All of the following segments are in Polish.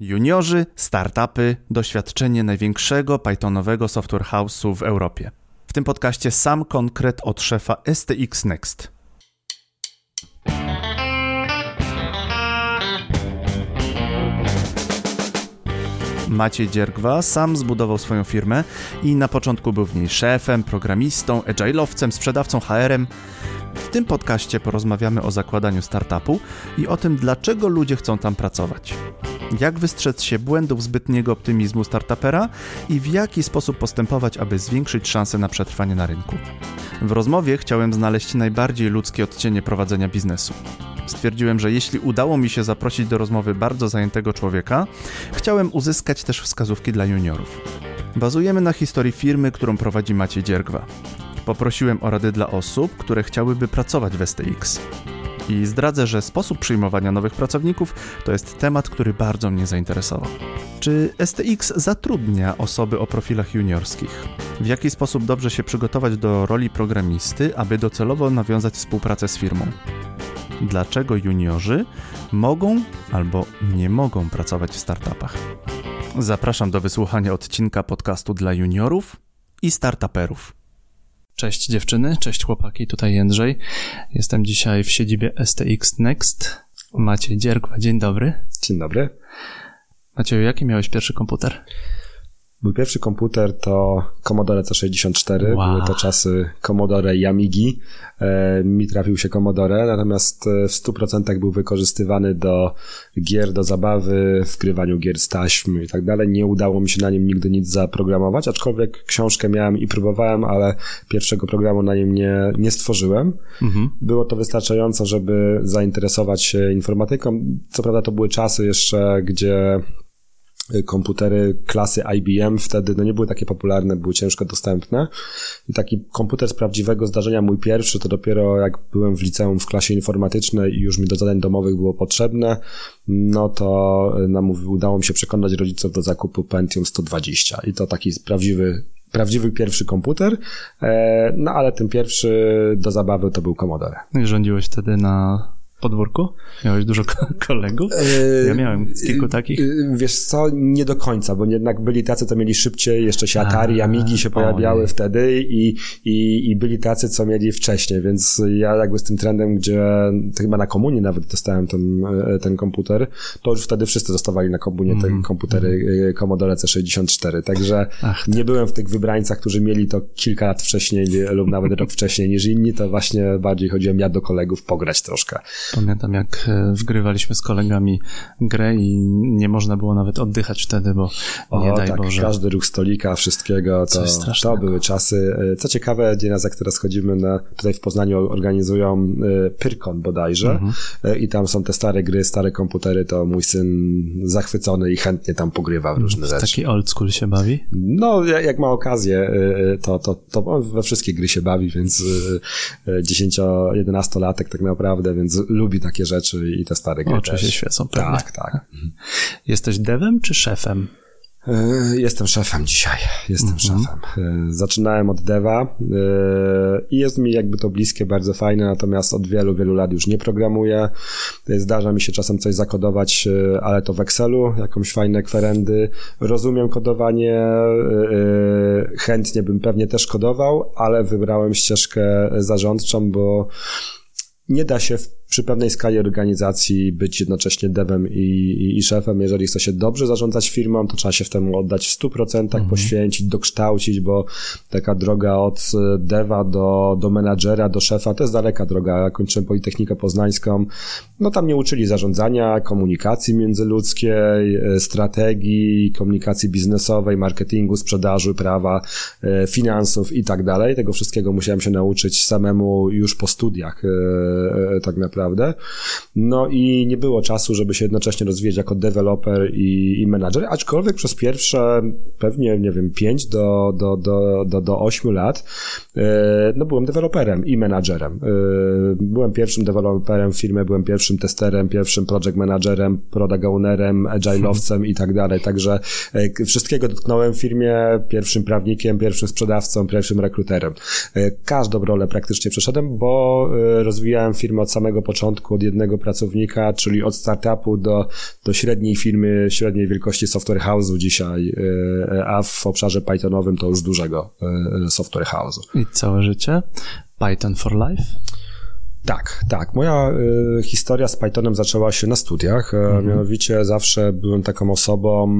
Juniorzy, startupy, doświadczenie największego Pythonowego software house'u w Europie. W tym podcaście sam konkret od szefa STX Next. Maciej Dziergwa sam zbudował swoją firmę i na początku był w niej szefem, programistą, agile'owcem, sprzedawcą HR-em. W tym podcaście porozmawiamy o zakładaniu startupu i o tym, dlaczego ludzie chcą tam pracować. Jak wystrzec się błędów zbytniego optymizmu startupera i w jaki sposób postępować, aby zwiększyć szanse na przetrwanie na rynku. W rozmowie chciałem znaleźć najbardziej ludzkie odcienie prowadzenia biznesu. Stwierdziłem, że jeśli udało mi się zaprosić do rozmowy bardzo zajętego człowieka, chciałem uzyskać też wskazówki dla juniorów. Bazujemy na historii firmy, którą prowadzi Maciej Dziergwa. Poprosiłem o rady dla osób, które chciałyby pracować w STX. I zdradzę, że sposób przyjmowania nowych pracowników to jest temat, który bardzo mnie zainteresował. Czy STX zatrudnia osoby o profilach juniorskich? W jaki sposób dobrze się przygotować do roli programisty, aby docelowo nawiązać współpracę z firmą? Dlaczego juniorzy mogą albo nie mogą pracować w startupach? Zapraszam do wysłuchania odcinka podcastu dla juniorów i startuperów. Cześć dziewczyny, cześć chłopaki, tutaj Jędrzej. Jestem dzisiaj w siedzibie STX Next. Maciej Dziergła, dzień dobry. Dzień dobry. Macieju, jaki miałeś pierwszy komputer? Mój pierwszy komputer to Commodore C64. Wow. Były to czasy Commodore i Amigi. E, mi trafił się Commodore, natomiast e, w 100% był wykorzystywany do gier, do zabawy, wgrywaniu gier z taśm i tak dalej. Nie udało mi się na nim nigdy nic zaprogramować, aczkolwiek książkę miałem i próbowałem, ale pierwszego programu na nim nie, nie stworzyłem. Mhm. Było to wystarczająco, żeby zainteresować się informatyką. Co prawda to były czasy jeszcze, gdzie komputery klasy IBM wtedy no nie były takie popularne, były ciężko dostępne. I taki komputer z prawdziwego zdarzenia, mój pierwszy, to dopiero jak byłem w liceum w klasie informatycznej i już mi do zadań domowych było potrzebne, no to no, udało mi się przekonać rodziców do zakupu Pentium 120. I to taki prawdziwy prawdziwy pierwszy komputer, e, no ale ten pierwszy do zabawy to był Commodore. I rządziłeś wtedy na podwórku? Miałeś dużo kolegów? Ja miałem kilku e, takich. E, wiesz co, nie do końca, bo jednak byli tacy, co mieli szybciej, jeszcze się Atari, A, Amigi się pojawiały ojej. wtedy i, i, i byli tacy, co mieli wcześniej, więc ja jakby z tym trendem, gdzie chyba na komunie nawet dostałem ten, e, ten komputer, to już wtedy wszyscy dostawali na komunie te mhm. komputery mm. Commodore C64, także Ach, nie byłem w tych wybrańcach, którzy mieli to kilka lat wcześniej lub nawet rok wcześniej niż inni, to właśnie bardziej chodziłem ja do kolegów pograć troszkę. Pamiętam, jak e, wgrywaliśmy z kolegami grę i nie można było nawet oddychać wtedy, bo nie o, daj tak, Boże. Każdy ruch stolika, wszystkiego, to, to były czasy. E, co ciekawe, dzień raz jak teraz chodzimy na, tutaj w Poznaniu organizują e, Pyrkon bodajże mhm. i tam są te stare gry, stare komputery, to mój syn zachwycony i chętnie tam pogrywa w różne rzeczy. Taki old school się bawi? No, jak ma okazję, to, to, to we wszystkie gry się bawi, więc 10-11-latek tak naprawdę, więc lubi takie rzeczy i te stare gry Oczy też. się świecą pewnie. Tak, tak. Jesteś devem czy szefem? E, jestem szefem dzisiaj. Jestem -hmm. szefem. E, zaczynałem od deva e, i jest mi jakby to bliskie, bardzo fajne, natomiast od wielu, wielu lat już nie programuję. Zdarza mi się czasem coś zakodować, ale to w Excelu, jakąś fajne kwerendy. Rozumiem kodowanie, chętnie bym pewnie też kodował, ale wybrałem ścieżkę zarządczą, bo nie da się w przy pewnej skali organizacji być jednocześnie devem i, i, i, szefem. Jeżeli chce się dobrze zarządzać firmą, to trzeba się w temu oddać w 100%, mhm. poświęcić, dokształcić, bo taka droga od deva do, do menadżera, do szefa, to jest daleka droga. Ja kończyłem Politechnikę Poznańską. No tam nie uczyli zarządzania, komunikacji międzyludzkiej, e, strategii, komunikacji biznesowej, marketingu, sprzedaży, prawa, e, finansów i tak dalej. Tego wszystkiego musiałem się nauczyć samemu już po studiach, e, tak naprawdę naprawdę. No i nie było czasu, żeby się jednocześnie rozwijać jako deweloper i, i menadżer, aczkolwiek przez pierwsze pewnie, nie wiem, 5 do, do, do, do, do 8 lat e, no byłem deweloperem i menadżerem. E, byłem pierwszym deweloperem w firmie, byłem pierwszym testerem, pierwszym project managerem, product ownerem, agile'owcem i tak dalej, także e, wszystkiego dotknąłem w firmie, pierwszym prawnikiem, pierwszym sprzedawcą, pierwszym rekruterem. Każdą rolę praktycznie przeszedłem, bo rozwijałem firmę od samego początku od jednego pracownika, czyli od startupu do, do średniej firmy, średniej wielkości software house'u dzisiaj, a w obszarze Pythonowym to już dużego software house'u. I całe życie? Python for Life? Tak, tak. Moja y, historia z Pythonem zaczęła się na studiach. E, mhm. Mianowicie zawsze byłem taką osobą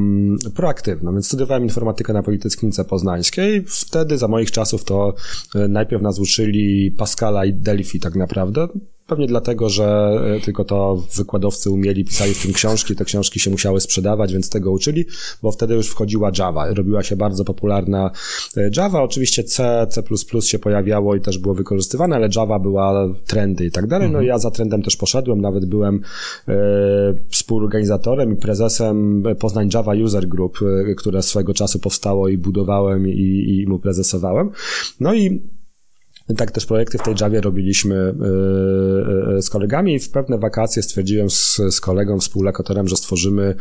proaktywną, więc studiowałem informatykę na Politechnice Poznańskiej. Wtedy za moich czasów to y, najpierw nas uczyli Pascala i Delphi tak naprawdę. Pewnie dlatego, że e, tylko to wykładowcy umieli, pisali w tym książki, te książki się musiały sprzedawać, więc tego uczyli, bo wtedy już wchodziła Java. Robiła się bardzo popularna e, Java. Oczywiście C, C++ się pojawiało i też było wykorzystywane, ale Java była trendy i tak dalej. No i ja za trendem też poszedłem, nawet byłem e, współorganizatorem i prezesem Poznań Java User Group, które swego czasu powstało i budowałem i, i mu prezesowałem. No i tak też projekty w tej Javie robiliśmy e, e, z kolegami i w pewne wakacje stwierdziłem z, z kolegą, współlokatorem, że stworzymy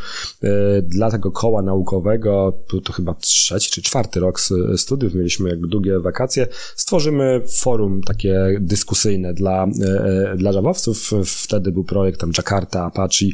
e, dla tego koła naukowego, to chyba trzeci czy czwarty rok studiów, mieliśmy jakby długie wakacje, stworzymy forum takie dyskusyjne dla, dla Javowców. Wtedy był projekt tam Jakarta, Apache.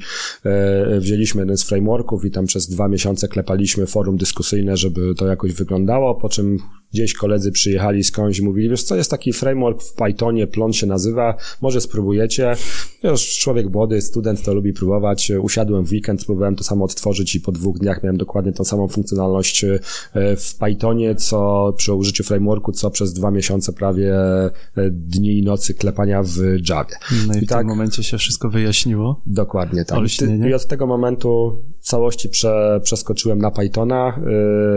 Wzięliśmy jeden z frameworków i tam przez dwa miesiące klepaliśmy forum dyskusyjne, żeby to jakoś wyglądało, po czym gdzieś koledzy przyjechali skądś i mówili, wiesz co, jest taki framework w Pythonie, Plon się nazywa, może spróbujecie. Już człowiek młody, student to lubi próbować. Usiadłem w weekend, spróbowałem to samo odtworzyć i po dwóch dniach miałem dokładnie tą samą funkcjonalność e, w Pythonie, co przy użyciu frameworku, co przez dwa miesiące prawie e, dni i nocy klepania w Javie. No i, I w tak, tym momencie się wszystko wyjaśniło? Dokładnie tak. I od tego momentu w całości prze, przeskoczyłem na Pythona.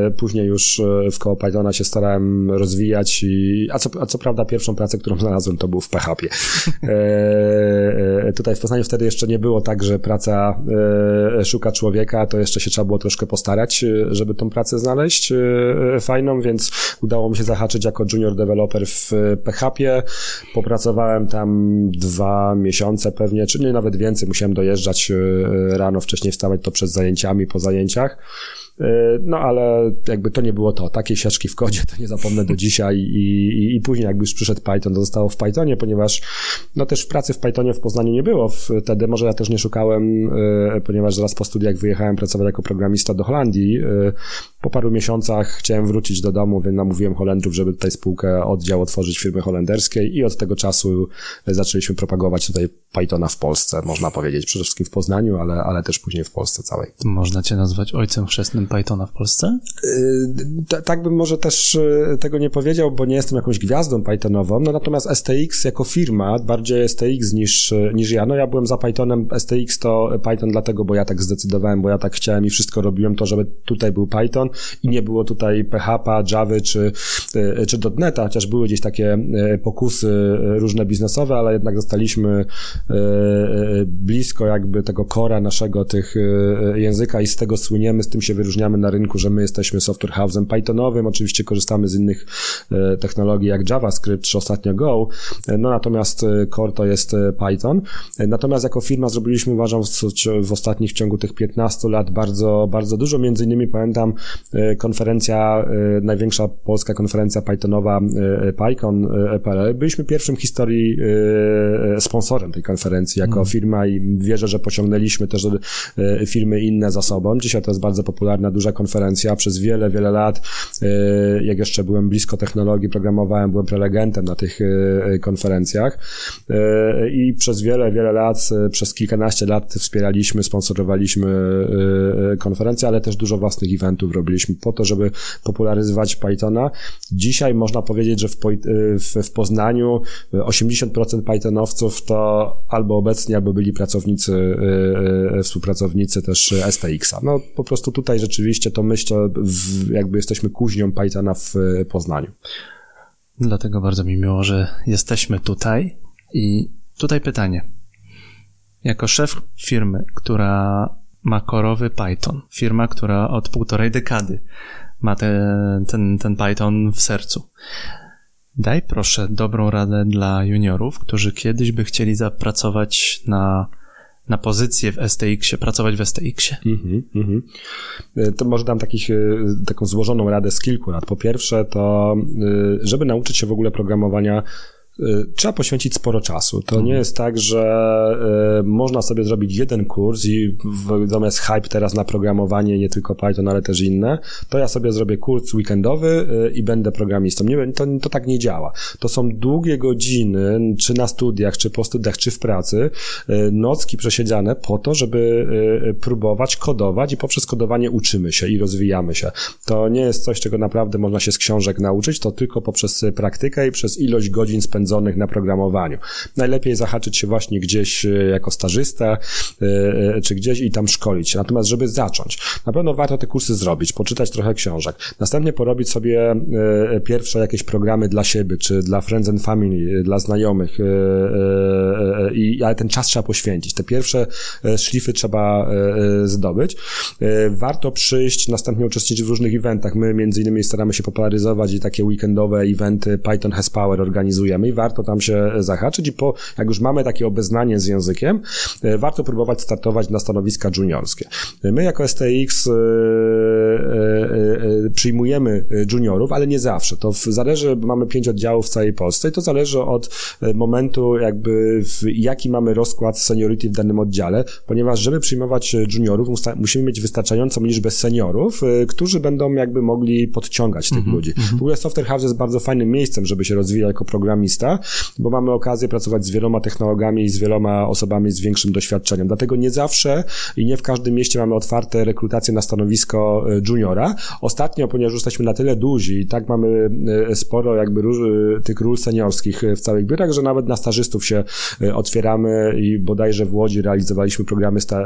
E, później już w koło Pythona się starałem starałem rozwijać i, a co, a co prawda pierwszą pracę, którą znalazłem to był w PHP. E, e, tutaj w Poznaniu wtedy jeszcze nie było tak, że praca e, szuka człowieka, to jeszcze się trzeba było troszkę postarać, e, żeby tą pracę znaleźć e, e, fajną, więc udało mi się zahaczyć jako junior developer w PHP. Popracowałem tam dwa miesiące pewnie, czy nie nawet więcej, musiałem dojeżdżać rano, wcześniej wstawać to przed zajęciami, po zajęciach. E, no ale jakby to nie było to. Takiej siaczki w kodzie to nie zapomnę do dzisiaj i, i, i później jakby już przyszedł Python, to zostało w Pythonie, ponieważ no też pracy w Pythonie w Poznaniu nie było wtedy. Może ja też nie szukałem, e, ponieważ zaraz po studiach wyjechałem pracować jako programista do Holandii. E, po paru miesiącach chciałem wrócić do domu, więc namówiłem Holendrów, żeby tutaj spółkę, oddział otworzyć firmy holenderskiej i od tego czasu zaczęliśmy propagować tutaj Pythona w Polsce, można powiedzieć. Przede wszystkim w Poznaniu, ale, ale też później w Polsce całej. Można cię nazwać ojcem chrzestnym Pythona w Polsce? Yy, tak bym może też yy, tego nie powiedział, bo nie jestem jakąś gwiazdą Pythonową, no natomiast STX jako firma, bardziej STX niż, niż ja, no ja byłem za Pythonem, STX to Python dlatego, bo ja tak zdecydowałem, bo ja tak chciałem i wszystko robiłem to, żeby tutaj był Python i nie było tutaj PHP, Java czy, yy, czy .NETA, chociaż były gdzieś takie pokusy różne biznesowe, ale jednak zostaliśmy blisko jakby tego kora naszego tych języka i z tego słyniemy, z tym się wyróżniamy wyróżniamy na rynku, że my jesteśmy software house'em Pythonowym, oczywiście korzystamy z innych e, technologii jak JavaScript czy ostatnio Go, e, no natomiast e, core to jest Python. Natomiast jako firma zrobiliśmy, uważam, w, ostatnich, w ciągu tych 15 lat bardzo, bardzo dużo, między innymi pamiętam konferencja, największa polska konferencja Pythonowa PyCon PL. Byliśmy pierwszym w historii sponsorem tej konferencji jako mm. firma i wierzę, że pociągnęliśmy też firmy inne za sobą. Dzisiaj to jest bardzo popularna duża konferencja. Przez wiele, wiele lat, e, jak jeszcze byłem blisko technologii, programowałem, byłem prelegentem na tych e, konferencjach e, i przez wiele, wiele lat, przez kilkanaście lat wspieraliśmy, sponsorowaliśmy konferencje, ale też dużo własnych eventów robiliśmy po to, żeby popularyzować Pythona. Dzisiaj można powiedzieć, że w Poznaniu 80% Pythonowców to albo obecni, albo byli pracownicy, współpracownicy też STX-a. No po prostu tutaj rzeczywiście rzeczywiście to myślę, jakby jesteśmy kuźnią Pythona w e, Poznaniu. Dlatego bardzo mi miło, że jesteśmy tutaj i tutaj pytanie. Jako szef firmy, która ma korowy Python, firma, która od półtorej dekady ma te, ten, ten Python w sercu. Daj proszę dobrą radę dla juniorów, którzy kiedyś by chcieli zapracować na na pozycję w STX-ie, pracować w STX-ie? Mm-hmm, mm-hmm. To może dam takich, e, taką złożoną radę z kilku lat. Po pierwsze, to e, żeby nauczyć się w ogóle programowania trzeba poświęcić sporo czasu. To nie jest tak, że można sobie zrobić jeden kurs i zamiast hype teraz na programowanie, nie tylko Python, ale też inne, to ja sobie zrobię kurs weekendowy i będę programistą. Nie, to, to tak nie działa. To są długie godziny, czy na studiach, czy po studiach, czy w pracy, nocki przesiedziane po to, żeby próbować kodować i poprzez kodowanie uczymy się i rozwijamy się. To nie jest coś, czego naprawdę można się z książek nauczyć, to tylko poprzez praktykę i przez ilość godzin spędzonych na programowaniu. Najlepiej zahaczyć się właśnie gdzieś e, jako stażysta, e, e, czy gdzieś i tam szkolić się. Natomiast, żeby zacząć, na pewno warto te kursy zrobić, poczytać trochę książek, następnie porobić sobie pierwsze jakieś programy dla siebie, czy dla friends and family, dla znajomych, i, ale ten czas trzeba poświęcić. Te pierwsze szlify trzeba zdobyć. Warto przyjść, następnie uczestniczyć w różnych eventach. My między innymi staramy się popularyzować i takie weekendowe eventy Python Has Power organizujemy warto tam się zahaczyć i po, jak już mamy takie obeznanie z językiem, e, warto próbować startować na stanowiska juniorskie. My jako STX e, e, przyjmujemy juniorów, ale nie zawsze. To zależy, bo mamy pięć oddziałów w całej Polsce i to zależy od momentu jakby jaki mamy rozkład seniority w danym oddziale, ponieważ żeby przyjmować juniorów musimy mieć wystarczającą liczbę seniorów, którzy będą jakby mogli podciągać tych mm -hmm, ludzi. W ogóle Software House jest bardzo fajnym miejscem, żeby się rozwijać jako programista, bo mamy okazję pracować z wieloma technologami i z wieloma osobami z większym doświadczeniem. Dlatego nie zawsze i nie w każdym mieście mamy otwarte rekrutacje na stanowisko e, juniora. Ostatnio, ponieważ jesteśmy na tyle duzi i tak mamy e, sporo jakby e, tych ról seniorskich w całych biurach, że nawet na stażystów się otwieramy i bodajże w Łodzi realizowaliśmy programy sta,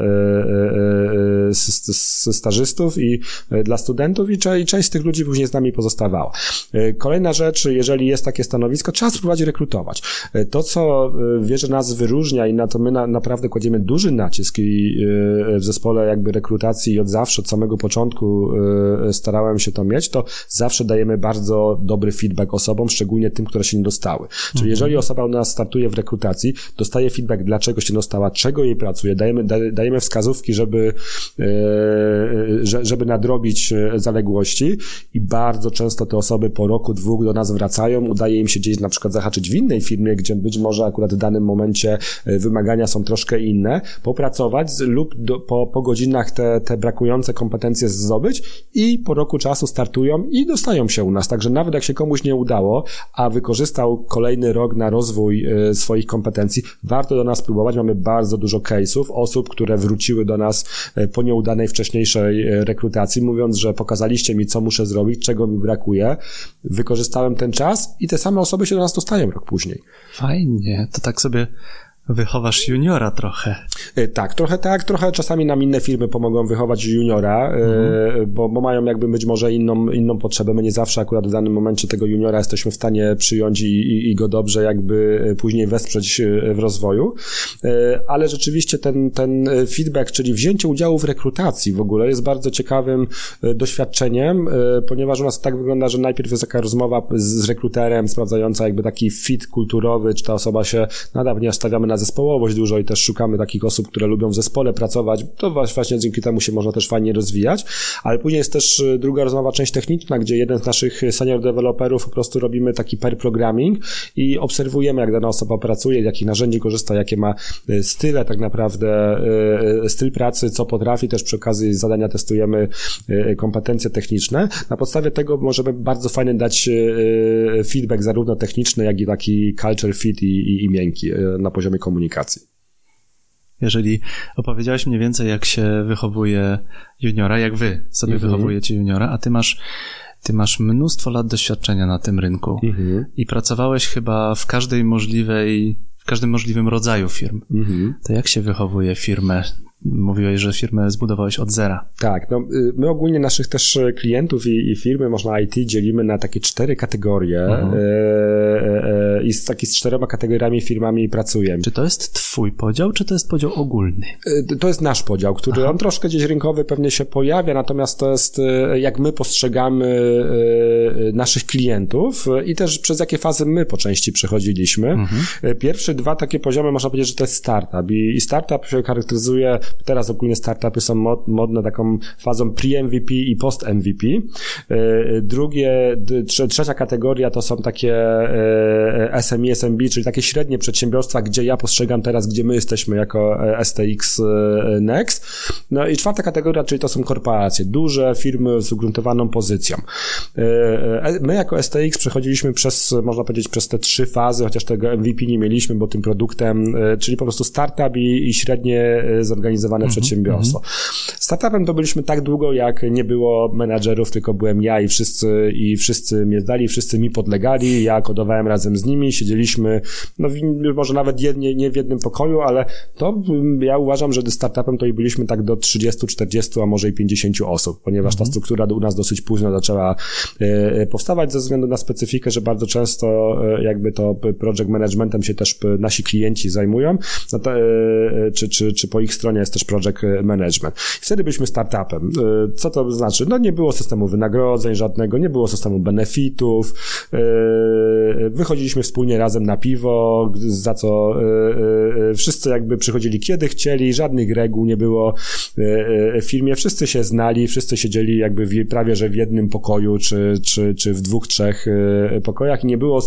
stażystów i dla studentów i, i część z tych ludzi później z nami pozostawała. Kolejna rzecz, jeżeli jest takie stanowisko, trzeba spróbować rekrutować. To, co wierzę nas wyróżnia i na to my na, naprawdę kładziemy duży nacisk i w zespole jakby rekrutacji i od zawsze, od samego początku starałem się to mieć, to zawsze dajemy bardzo dobry feedback osobom, szczególnie tym, które się nie dostały. Czyli mhm. jeżeli osoba u nas startuje w rekrutacji, dostaje feedback, dlaczego się dostała, czego jej pracuje, dajemy, dajemy wskazówki, żeby, żeby nadrobić zaległości i bardzo często te osoby po roku, dwóch do nas wracają, udaje im się gdzieś na przykład zahaczyć w innej firmie, gdzie być może akurat w danym momencie e, wymagania są troszkę inne, popracować lub do, po, po godzinach te, te brakujące kompetencje zdobyć i po roku czasu startują i dostają się u nas. Także nawet jak się komuś nie udało, a wykorzystał kolejny rok na rozwój e, swoich kompetencji, warto do nas próbować. Mamy bardzo dużo case'ów, osób, które wróciły do nas e, po nieudanej wcześniejszej rekrutacji, mówiąc, że pokazaliście mi, co muszę zrobić, czego mi brakuje, wykorzystałem ten czas i te same osoby się do nas dostają rok później. Fajnie, to tak sobie Wychowasz juniora trochę. E, tak, trochę tak, trochę czasami nam inne firmy pomogą wychować juniora, e, mhm. bo, bo mają jakby być może inną, inną potrzebę. My nie zawsze akurat w danym momencie tego juniora jesteśmy w stanie przyjąć i, i, i go dobrze jakby później wesprzeć w rozwoju, e, ale rzeczywiście ten, ten feedback, czyli wzięcie udziału w rekrutacji w ogóle jest bardzo ciekawym doświadczeniem, ponieważ u nas tak wygląda, że najpierw jest taka rozmowa z, z rekruterem sprawdzająca jakby taki fit kulturowy, czy ta osoba się nadawnie stawiamy na zespołowość dużo i też szukamy takich osób, które lubią w zespole pracować. To właśnie dzięki temu się można też fajnie rozwijać, ale później jest też y, druga rozmowa, część techniczna, gdzie jeden z naszych senior deweloperów po prostu robimy taki pair programming i obserwujemy, jak dana osoba pracuje, jakich narzędzi korzysta, jakie ma y, style tak naprawdę, y, styl pracy, co potrafi, też przy okazji zadania testujemy kompetencje techniczne. Na podstawie tego możemy bardzo fajnie dać feedback zarówno techniczny, jak i taki culture fit i, i, i miękki na poziomie komunikacji. Jeżeli opowiedziałeś mniej więcej, jak się wychowuje juniora, jak wy sobie mhm. wychowujecie juniora, a ty masz, ty masz mnóstwo lat doświadczenia na tym rynku mhm. i pracowałeś chyba w każdej możliwej, w każdym możliwym rodzaju firm. Mhm. To jak się wychowuje firmę Mówiłeś, że firmę zbudowałeś od zera. Tak, no, y, my ogólnie naszych też klientów i, i firmy, można IT, dzielimy na takie cztery kategorie mhm. e, e, e, i z taki z czterema kategoriami firmami pracujemy. Czy to jest twój podział, czy to jest podział ogólny? E, to jest nasz podział, który Aha. on troszkę gdzieś rynkowy pewnie się pojawia, natomiast to jest jak my postrzegamy naszych klientów i też przez jakie fazy my po części przechodziliśmy. Mhm. Pierwsze dwa takie poziomy można powiedzieć, że to jest startup i, i startup się charakteryzuje teraz ogólnie startupy są mod, modne taką fazą pre-MVP i post-MVP. Drugie, trzecia kategoria to są takie SME, SMB, czyli takie średnie przedsiębiorstwa, gdzie ja postrzegam teraz, gdzie my jesteśmy jako STX Next. No i czwarta kategoria, czyli to są korporacje, duże firmy z ugruntowaną pozycją. My jako STX przechodziliśmy przez, można powiedzieć, przez te trzy fazy, chociaż tego MVP nie mieliśmy, bo tym produktem, e, czyli po prostu startup i, i średnie e, zorganizowane mm -hmm, przedsiębiorstwo. Mm -hmm. Startupem to byliśmy tak długo, jak nie było menadżerów, tylko byłem ja i wszyscy, i wszyscy mnie zdali, wszyscy mi podlegali, ja kodowałem razem z nimi, siedzieliśmy, no może nawet jednie, nie w jednym pokoju, ale to ja uważam, że startupem to i byliśmy tak do 30, 40, a może i 50 osób, ponieważ mm -hmm. ta mhm. struktura u nas dosyć późno zaczęła e, powstawać ze względu na specyfikę, że bardzo często e, jakby to project managementem się też nasi klienci zajmują, no to, e, czy, czy, czy po ich stronie jest też project management. I wtedy byliśmy startupem. E, co to znaczy? No nie było systemu wynagrodzeń żadnego, nie było systemu benefitów, wychodziliśmy wspólnie razem na piwo, za co wszyscy jakby przychodzili kiedy chcieli, żadnych reguł nie było w firmie, wszyscy się znali, wszyscy siedzieli jakby w, prawie, że w jednym pokoju, czy, czy, czy w dwóch, trzech pokojach i nie było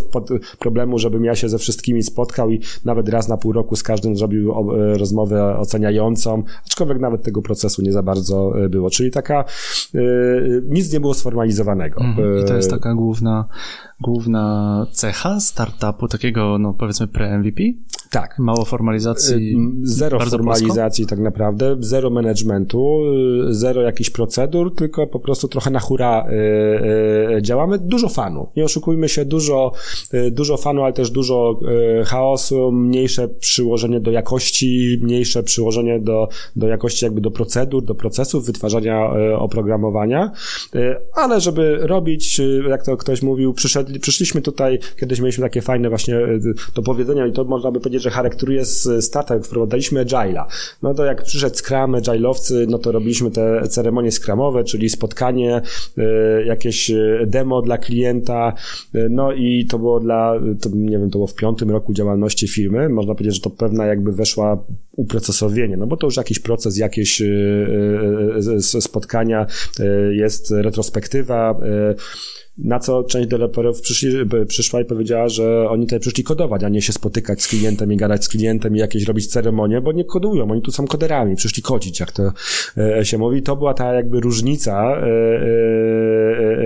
problemu, żebym ja się ze wszystkimi spotkał i nawet raz na pół roku z każdym zrobił e, rozmowę oceniającą, aczkolwiek nawet tego procesu nie za bardzo e, było. Czyli taka, e, nic nie było sformalizowanego. Mhm. I to jest taka główna, główna cecha startupu, takiego, no powiedzmy pre-MVP? Tak. Mało formalizacji. Zero formalizacji tak naprawdę, zero managementu, zero jakichś procedur, tylko po prostu trochę na hura działamy. Dużo fanu. Nie oszukujmy się, dużo, dużo fanu, ale też dużo chaosu, mniejsze przyłożenie do jakości, mniejsze przyłożenie do, do jakości jakby do procedur, do procesów wytwarzania oprogramowania, ale żeby robić, jak to ktoś mówił, przyszedli, przyszliśmy tutaj, kiedyś mieliśmy takie fajne właśnie do powiedzenia i to można by powiedzieć, że charakteruje startup, wprowadzaliśmy Agile'a. No to jak przyszedł Scrum, Agile'owcy, no to robiliśmy te ceremonie Scrumowe, czyli spotkanie, y, jakieś y, demo dla klienta, y, no i to było dla, to, nie wiem, to było w piątym roku działalności firmy, można powiedzieć, że to pewna jakby weszła uprocesowienie, no bo to już jakiś proces, jakieś spotkania, jest retrospektywa, na co część deweloperów przyszli, przyszła i powiedziała, że oni tutaj przyszli kodować, a nie się spotykać z klientem i gadać z klientem i jakieś robić ceremonie, bo nie kodują, oni tu są koderami, przyszli kodzić, jak to e, się mówi. To była ta jakby różnica e,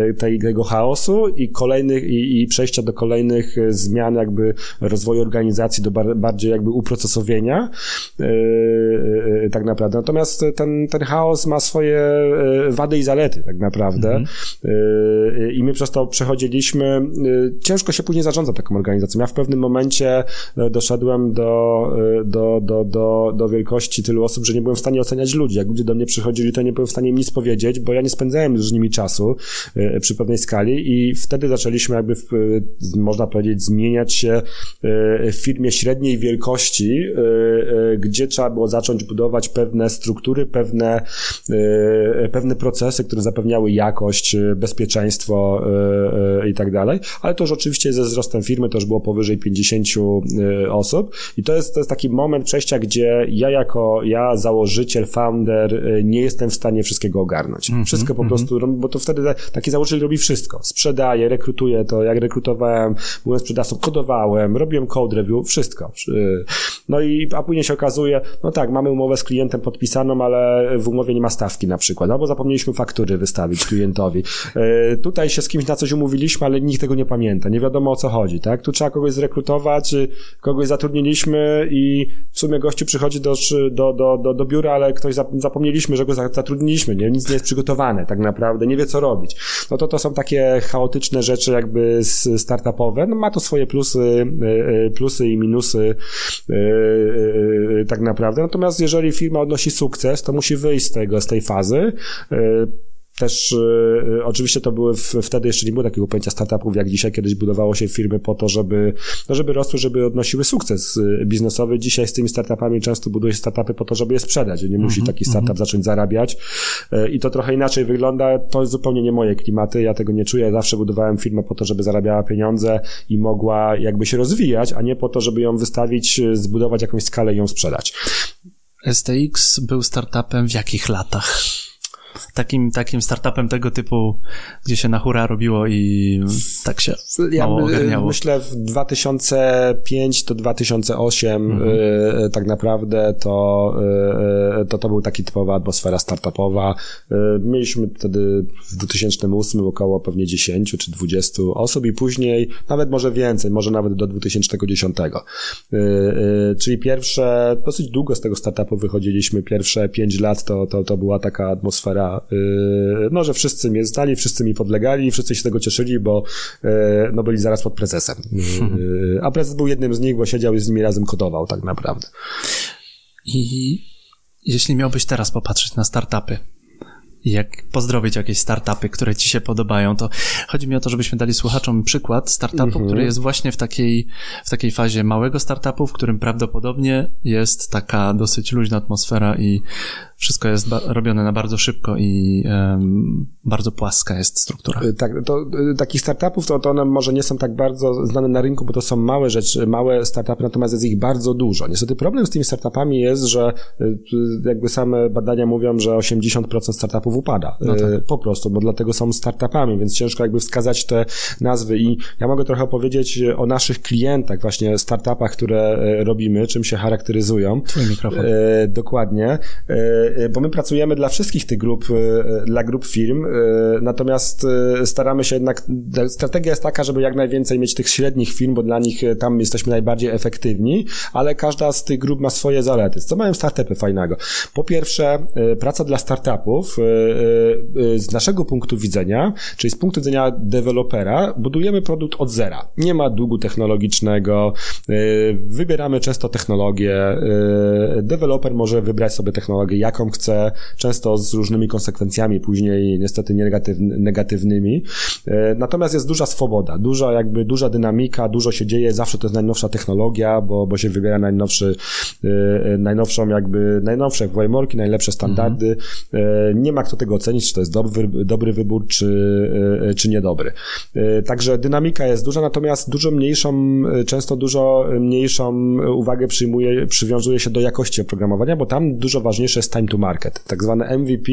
e, tego chaosu i kolejnych, i, i przejścia do kolejnych zmian jakby rozwoju organizacji, do bardziej jakby uprocesowienia tak naprawdę. Natomiast ten, ten chaos ma swoje wady i zalety tak naprawdę mhm. i my przez to przechodziliśmy. Y, ciężko się później zarządza taką organizacją. Ja w pewnym momencie y, doszedłem do, y, do, do, do, do wielkości tylu osób, że nie byłem w stanie oceniać ludzi. Jak ludzie do mnie przychodzili, to nie byłem w stanie im nic powiedzieć, bo ja nie spędzałem już z nimi czasu przy pewnej skali i wtedy zaczęliśmy jakby, można powiedzieć, zmieniać się w firmie średniej wielkości, gdzie trzeba było zacząć budować pewne struktury, pewne, pewne procesy, które zapewniały jakość, bezpieczeństwo, i tak dalej, ale to już oczywiście ze wzrostem firmy to już było powyżej 50 e, osób i to jest, to jest taki moment przejścia, gdzie ja jako, ja założyciel, founder nie jestem w stanie wszystkiego ogarnąć. Mm -hmm, wszystko po mm -hmm. prostu, bo to wtedy taki założyciel robi wszystko. Sprzedaje, rekrutuje to, jak rekrutowałem, byłem sprzedawcą, kodowałem, robiłem code review, wszystko. No i, a później się okazuje, no tak, mamy umowę z klientem podpisaną, ale w umowie nie ma stawki na przykład, albo zapomnieliśmy faktury wystawić klientowi. Tutaj się z kimś na coś umówiliśmy, ale nikt tego nie pamięta, nie wiadomo o co chodzi, tak? Tu trzeba kogoś zrekrutować, kogoś zatrudniliśmy i w sumie gościu przychodzi do, do, do, do, do biura, ale ktoś zapomnieliśmy, że go zatrudniliśmy, nie? Nic nie jest przygotowane tak naprawdę, nie wie co robić. No to to są takie chaotyczne rzeczy jakby startupowe, no ma to swoje plusy, e, e, plusy i minusy e, tak naprawdę. Natomiast jeżeli firma odnosi sukces, to musi wyjść z tego, z tej fazy, też y, oczywiście to były w, wtedy jeszcze nie było takiego pojęcia startupów jak dzisiaj, kiedyś budowało się firmy po to, żeby, no żeby rosły, żeby odnosiły sukces y, biznesowy. Dzisiaj z tymi startupami często buduje się startupy po to, żeby je sprzedać. Nie musi mm -hmm, taki startup mm -hmm. zacząć zarabiać y, i to trochę inaczej wygląda. To jest zupełnie nie moje klimaty, ja tego nie czuję. Zawsze budowałem firmę po to, żeby zarabiała pieniądze i mogła jakby się rozwijać, a nie po to, żeby ją wystawić, zbudować jakąś skalę i ją sprzedać. STX był startupem w jakich latach? Takim, takim startupem tego typu, gdzie się na hura robiło i tak się ja mało ogarniało. Myślę w 2005 do 2008 mhm. y, tak naprawdę to, y, to to był taki typowa atmosfera startupowa. Y, mieliśmy wtedy w 2008 około pewnie 10 czy 20 osób i później nawet może więcej, może nawet do 2010. Y, y, czyli pierwsze, dosyć długo z tego startupu wychodziliśmy, pierwsze 5 lat to, to, to była taka atmosfera Y, no, że wszyscy mnie znali, wszyscy mi podlegali, wszyscy się tego cieszyli, bo y, no, byli zaraz pod prezesem. Y, a prezes był jednym z nich, bo siedział i z nimi razem kodował tak naprawdę. I jeśli miałbyś teraz popatrzeć na startupy, jak pozdrowić jakieś startupy, które ci się podobają, to chodzi mi o to, żebyśmy dali słuchaczom przykład startupu, -hmm. który jest właśnie w takiej, w takiej fazie małego startupu, w którym prawdopodobnie jest taka dosyć luźna atmosfera i wszystko jest robione na bardzo szybko i um, bardzo płaska jest struktura. Y, tak, to y, takich startupów to, to one może nie są tak bardzo znane na rynku, bo to są małe rzeczy, małe startupy, natomiast jest ich bardzo dużo. Niestety problem z tymi startupami jest, że y, jakby same badania mówią, że 80% startupów upada. No tak. Po prostu, bo dlatego są startupami, więc ciężko jakby wskazać te nazwy i ja mogę trochę opowiedzieć o naszych klientach, właśnie startupach, które robimy, czym się charakteryzują. Twój mikrofon. Dokładnie E, bo my pracujemy dla wszystkich tych grup, e, dla grup firm, e, natomiast staramy się jednak, strategia jest taka, żeby jak najwięcej mieć tych średnich firm, bo dla nich tam jesteśmy najbardziej efektywni, ale każda z tych grup ma swoje zalety. Co mają startupy fajnego? Po pierwsze, praca dla startupów z naszego punktu widzenia, czyli z punktu widzenia dewelopera, budujemy produkt od zera. Nie ma długu technologicznego, wybieramy często technologię, deweloper może wybrać sobie technologię, jak jaką chce, często z różnymi konsekwencjami później niestety negatywnymi. E, natomiast jest duża swoboda, duża jakby duża dynamika, dużo się dzieje, zawsze to jest najnowsza technologia, bo, bo się wybiera najnowszy, e, e, najnowszą jakby, najnowsze frameworki, najlepsze standardy. Mhm. Nie ma kto tego ocenić, czy to jest dobry, dobry wybór, czy, czy niedobry. Także dynamika jest duża, natomiast dużo mniejszą, często dużo mniejszą uwagę przyjmuje, przywiązuje się do jakości oprogramowania, bo tam dużo ważniejsze jest time to market, tak zwane MVP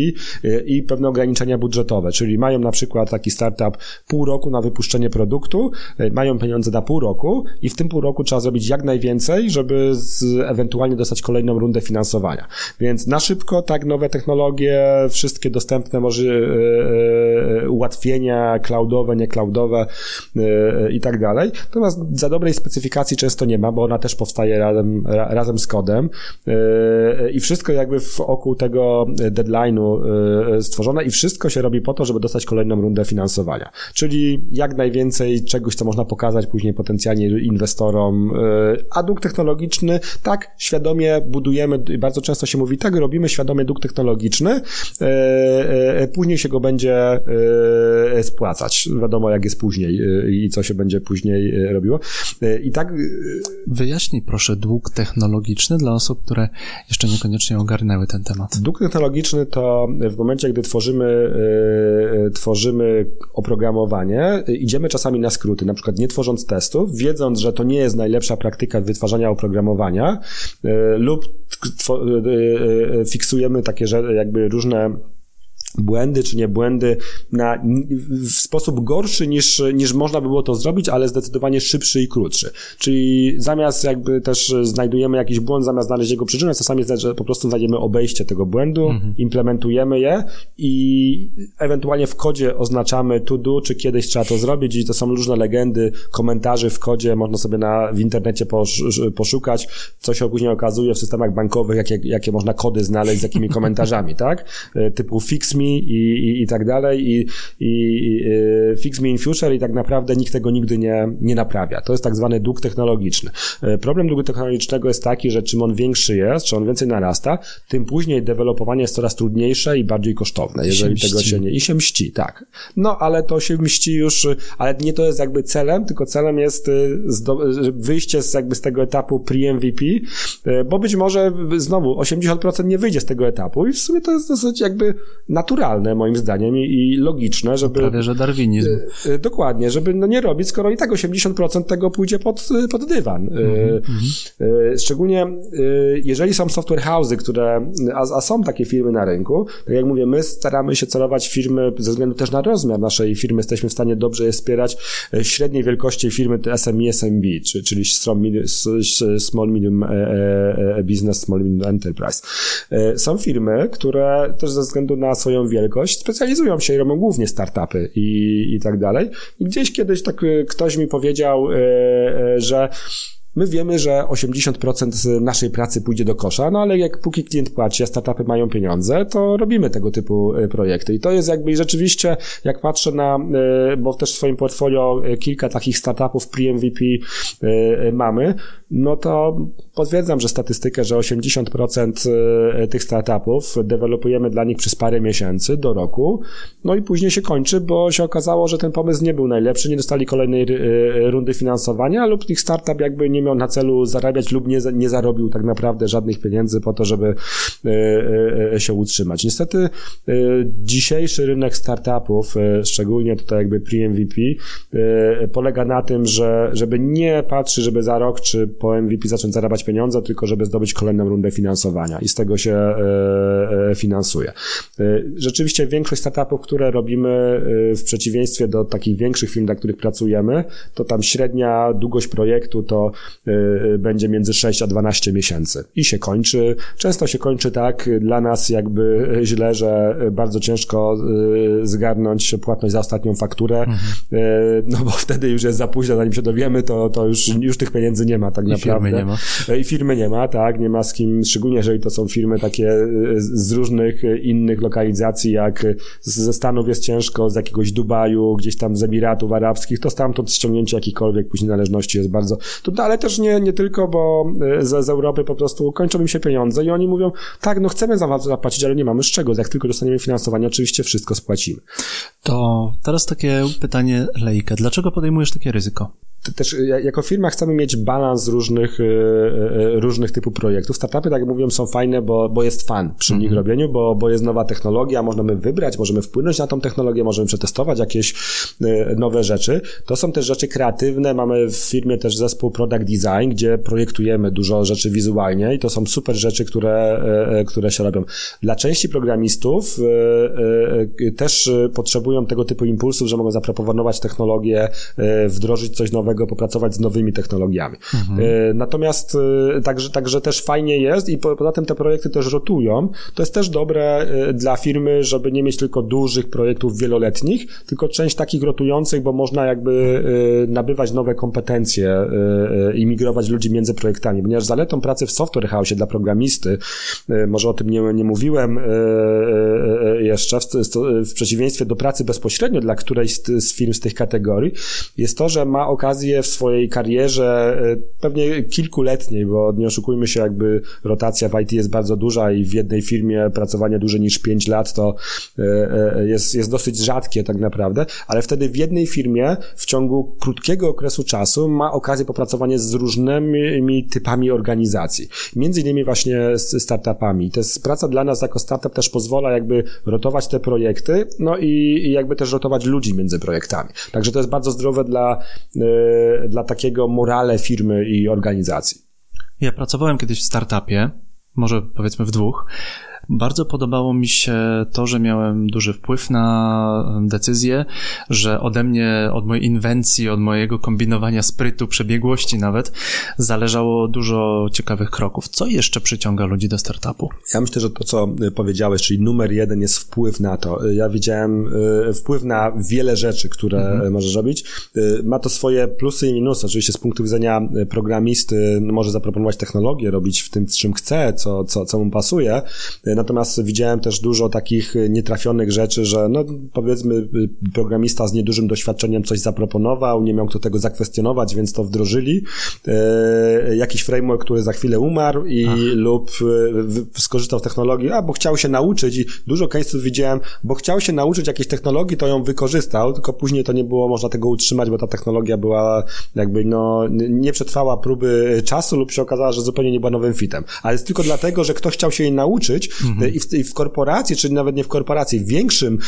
i pewne ograniczenia budżetowe, czyli mają na przykład taki startup pół roku na wypuszczenie produktu, mają pieniądze na pół roku i w tym pół roku trzeba zrobić jak najwięcej, żeby z, ewentualnie dostać kolejną rundę finansowania. Więc na szybko, tak, nowe technologie, wszystkie dostępne może yy, ułatwienia cloudowe, nie cloudowe yy, i tak dalej. Natomiast za dobrej specyfikacji często nie ma, bo ona też powstaje razem, ra, razem z kodem i wszystko jakby wokół tego deadline'u stworzone i wszystko się robi po to, żeby dostać kolejną rundę finansowania. Czyli jak najwięcej czegoś, co można pokazać później potencjalnie inwestorom, a dług technologiczny, tak, świadomie budujemy, bardzo często się mówi, tak, robimy świadomie dług technologiczny, później się go będzie spłacać. Wiadomo, jak jest później i co się będzie później robiło. I tak... Wyjaśnij proszę dług technologiczny dla osób, które jeszcze niekoniecznie ogarnęły ten temat? Dług technologiczny to w momencie, gdy tworzymy, tworzymy oprogramowanie, idziemy czasami na skróty, na przykład nie tworząc testów, wiedząc, że to nie jest najlepsza praktyka wytwarzania oprogramowania lub fiksujemy takie, jakby różne błędy czy nie błędy na, w sposób gorszy niż, niż można by było to zrobić, ale zdecydowanie szybszy i krótszy. Czyli zamiast jakby też znajdujemy jakiś błąd, zamiast znaleźć jego przyczynę, czasami jest, że po prostu znajdziemy obejście tego błędu, mhm. implementujemy je i ewentualnie w kodzie oznaczamy to do, czy kiedyś trzeba to zrobić i to są różne legendy, komentarzy w kodzie, można sobie na, w internecie poszukać, co się później okazuje w systemach bankowych, jakie, jakie można kody znaleźć z jakimi komentarzami, tak? E, typu fix me i, i, i tak dalej i, i y, fix me in future i tak naprawdę nikt tego nigdy nie, nie naprawia. To jest tak zwany dług technologiczny. Y, problem długu technologicznego jest taki, że czym on większy jest, czy on więcej narasta, tym później dewelopowanie jest coraz trudniejsze i bardziej kosztowne, jeżeli się tego się nie... I się mści, tak. No, ale to się mści już, ale nie to jest jakby celem, tylko celem jest y, wyjście z jakby z tego etapu pre-MVP, bo być może znowu 80% nie wyjdzie z tego etapu i w sumie to jest dosyć jakby naturalne naturalne moim zdaniem i, i logiczne, żeby... Prawie, że darwinizm. Dokładnie, żeby no nie robić, skoro i tak 80% tego pójdzie pod, pod dywan. Mm -hmm. Szczególnie jeżeli są software house'y, które, a, a, są takie firmy na rynku, tak jak mówię, my staramy się celować firmy ze względu też na rozmiar naszej firmy, jesteśmy w stanie dobrze je wspierać średniej wielkości firmy SME, SMB, czyli Small Medium Business, Small Medium Enterprise. Są firmy, które też ze względu na swoją wielkość specjalizują się i robią głównie startupy i, i tak dalej. I gdzieś kiedyś tak ktoś mi powiedział, że My wiemy, że 80% naszej pracy pójdzie do kosza, no ale jak póki klient płaci, a startupy mają pieniądze, to robimy tego typu e, projekty. I to jest jakby rzeczywiście, jak patrzę na, e, bo też w swoim portfolio e, kilka takich startupów pre-MVP mamy, no to potwierdzam, że statystykę, że 80% tych startupów dewelopujemy dla nich przez parę miesięcy do roku, no i później się kończy, bo się okazało, że ten pomysł nie był najlepszy, nie dostali kolejnej rundy finansowania lub ich startup jakby nie miał na celu zarabiać lub nie, nie zarobił tak naprawdę żadnych pieniędzy po to, żeby e, e, się utrzymać. Niestety e, dzisiejszy rynek startupów, szczególnie tutaj jakby pre-MVP, polega na tym, że żeby nie patrzeć, żeby za rok czy po MVP zacząć zarabiać pieniądze, tylko żeby zdobyć kolejną rundę finansowania i z tego się finansuje. Rzeczywiście większość startupów, które robimy w przeciwieństwie do takich większych firm, dla których pracujemy, to tam średnia długość projektu to będzie między 6 a 12 miesięcy i się kończy. Często się kończy tak dla nas jakby źle, że bardzo ciężko y, zgarnąć płatność za ostatnią fakturę, mhm. no bo wtedy już jest za późno, zanim się dowiemy, to, to już, już tych pieniędzy nie ma tak I naprawdę. Firmy nie ma. I firmy nie ma, tak, nie ma z kim, szczególnie jeżeli to są firmy takie z różnych innych lokalizacji, jak ze Stanów jest ciężko, z jakiegoś Dubaju, gdzieś tam z Emiratów Arabskich, to stamtąd ściągnięcie jakichkolwiek później należności jest bardzo, to, ale też nie, nie tylko, bo e, z, z Europy po prostu kończą im się pieniądze i oni mówią, tak, no chcemy za was zapłacić, ale nie mamy z czego. Jak tylko dostaniemy finansowanie, oczywiście wszystko spłacimy. To teraz takie pytanie lejka. Dlaczego podejmujesz takie ryzyko? też jako firma chcemy mieć balans różnych, e, e, różnych typów projektów. Startupy, tak jak mówiłem, są fajne, bo, bo jest fan przy nich mm -hmm. robieniu, bo, bo jest nowa technologia, możemy wybrać, możemy wpłynąć na tą technologię, możemy przetestować jakieś e, nowe rzeczy. To są też rzeczy kreatywne. Mamy w firmie też zespół Product Design, gdzie projektujemy dużo rzeczy wizualnie i to są super rzeczy, które, które się robią. Dla części programistów też potrzebują tego typu impulsów, że mogą zaproponować technologię, wdrożyć coś nowego, popracować z nowymi technologiami. Mhm. E, natomiast e, także, także też fajnie jest i poza tym te projekty też rotują. To jest też dobre e, dla firmy, żeby nie mieć tylko dużych projektów wieloletnich, tylko część takich rotujących, bo można jakby nabywać nowe kompetencje i migrować ludzi między projektami, ponieważ zaletą pracy w software house dla programisty, może o tym nie, nie mówiłem jeszcze, w, przeciwieństwie do pracy bezpośrednio dla którejś z, z firm z tych kategorii, jest to, że ma okazję w swojej karierze, e, pewnie kilkuletniej, bo nie oszukujmy się, jakby rotacja w IT jest bardzo duża i w jednej firmie pracowanie dłużej niż 5 lat to e, e, jest, jest dosyć rzadkie tak naprawdę, ale wtedy w jednej firmie w ciągu krótkiego okresu czasu ma okazję popracowania z różnymi typami organizacji. Między innymi właśnie z startupami. To jest praca dla nas jako startup też pozwala jakby rotować te projekty, no i, jakby też rotować ludzi między projektami. Także to jest bardzo zdrowe dla, Y, dla takiego morale firmy i organizacji. Ja pracowałem kiedyś w startupie, może powiedzmy w dwóch, bardzo podobało mi się to, że miałem duży wpływ na decyzję, że ode mnie, od mojej inwencji, od mojego kombinowania sprytu, przebiegłości nawet, zależało dużo ciekawych kroków. Co jeszcze przyciąga ludzi do startupu? Ja myślę, że to, co powiedziałeś, czyli numer jeden jest wpływ na to. Ja widziałem y, wpływ na wiele rzeczy, które mhm. możesz robić. Y, ma to swoje plusy i minusy. Oczywiście z punktu widzenia programisty może zaproponować technologię, robić w tym, czym chce, co, co, co mu pasuje Natomiast widziałem też dużo takich nietrafionych rzeczy, że no powiedzmy programista z niedużym doświadczeniem coś zaproponował, nie miał kto tego zakwestionować, więc to wdrożyli. E, jakiś framework, który za chwilę umarł i lub skorzystał z technologii, a bo chciał się nauczyć i dużo case'ów widziałem, bo chciał się nauczyć jakiejś technologii, to ją wykorzystał, tylko później to nie było można tego utrzymać, bo ta technologia była jakby no nie przetrwała próby czasu lub się okazała, że zupełnie nie była nowym fitem. Ale jest tylko dlatego, że ktoś chciał się jej nauczyć Mhm. I, w, I w korporacji, czyli nawet nie w korporacji, w większym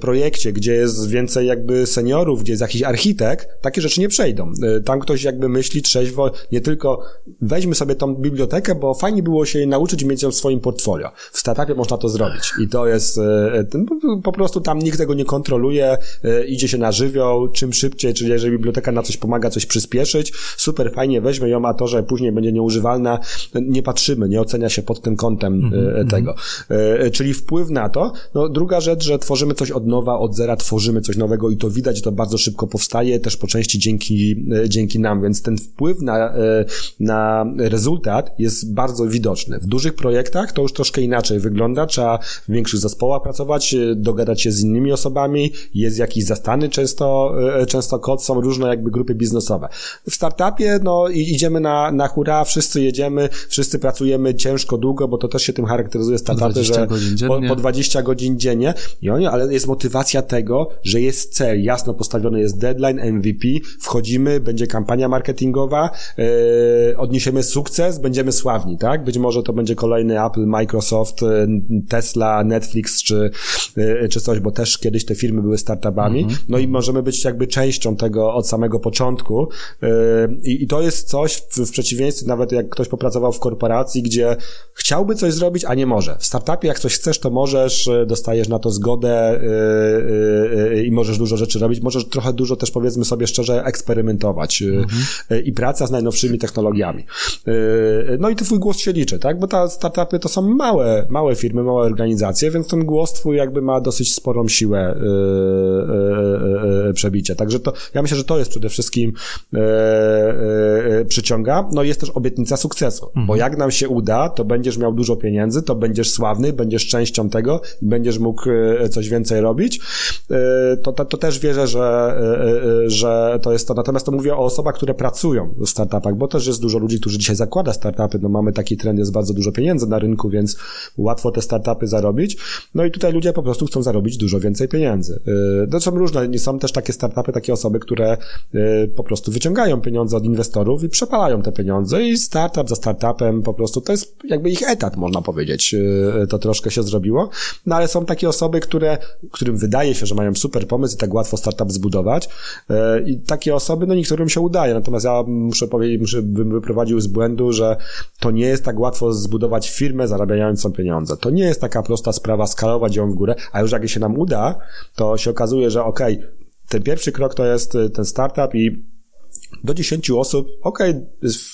projekcie, gdzie jest więcej jakby seniorów, gdzie jest jakiś architekt, takie rzeczy nie przejdą. Tam ktoś jakby myśli trzeźwo, nie tylko weźmy sobie tą bibliotekę, bo fajnie było się jej nauczyć i mieć ją w swoim portfolio. W startupie można to zrobić i to jest, po prostu tam nikt tego nie kontroluje, idzie się na żywioł, czym szybciej, czyli jeżeli biblioteka na coś pomaga, coś przyspieszyć, super fajnie, weźmy ją, a to, że później będzie nieużywalna, nie patrzymy, nie ocenia się pod tym kątem mm-hmm. tego. E, czyli wpływ na to. No, druga rzecz, że tworzymy coś od nowa, od zera tworzymy coś nowego i to widać, to bardzo szybko powstaje, też po części dzięki, dzięki nam, więc ten wpływ na, na rezultat jest bardzo widoczny. W dużych projektach to już troszkę inaczej wygląda, trzeba w większych zespołach pracować, dogadać się z innymi osobami, jest jakiś zastany często, często kod, są różne jakby grupy biznesowe. W startupie, no idziemy na, na hura, wszyscy jedziemy, wszyscy pracujemy ciężko, długo, bo to też się tym charakteryzuje startupy, że po, po 20 godzin dziennie, i oni, ale jest motywacja tego, że jest cel, jasno postawiony jest deadline, MVP, wchodzimy, będzie kampania marketingowa, yy, odniesiemy sukces, będziemy sławni, tak? Być może to będzie kolejny Apple, Microsoft, e, Tesla, Netflix, czy, yy, czy coś, bo też kiedyś te firmy były startupami, mm -hmm. no i możemy być jakby częścią tego od samego początku, yy, i, to jest coś w, w przeciwieństwie, nawet jak ktoś popracował w korporacji, gdzie chciałby coś zrobić, a nie może. W startupie jak coś chcesz, to możesz, dostajesz na to zgodę i możesz dużo rzeczy robić, możesz trochę dużo też powiedzmy sobie szczerze eksperymentować mhm. i praca z najnowszymi technologiami. No i twój głos się liczy, tak? Bo ta startupy to są małe, małe firmy, małe organizacje, więc ten głos twój jakby ma dosyć sporą siłę przebicia. Także to, ja myślę, że to jest przede wszystkim przyciąga. No i jest też obietnica sukcesu, mhm. bo jak nam się uda, to będziesz miał dużo pieniędzy, to będziesz sławny, będziesz częścią tego i będziesz mógł coś więcej robić. To, to, to też wierzę, że, że to jest to. Natomiast to mówię o osobach, które pracują w startupach, bo też jest dużo ludzi, którzy dzisiaj zakłada startupy. No mamy taki trend, jest bardzo dużo pieniędzy na rynku, więc łatwo te startupy zarobić. No i tutaj ludzie po prostu chcą zarobić dużo więcej pieniędzy. To są różne, są też takie startupy, takie osoby, które po prostu wyciągają pieniądze od inwestorów i przepalają te pieniądze i startup za startupem po prostu to jest jakby ich etat, można powiedzieć. To troszkę się zrobiło. No ale są takie osoby, które, którym wydaje się, że mają super pomysł i tak łatwo startup zbudować. E, I takie osoby, no niektórym się udaje. Natomiast ja muszę powiedzieć, muszę, bym wyprowadził z błędu, że to nie jest tak łatwo zbudować firmę zarabiającą pieniądze. To nie jest taka prosta sprawa skalować ją w górę, a już jak się nam uda, to się okazuje, że okej, okay, ten pierwszy krok to jest ten startup i do 10 osób, ok,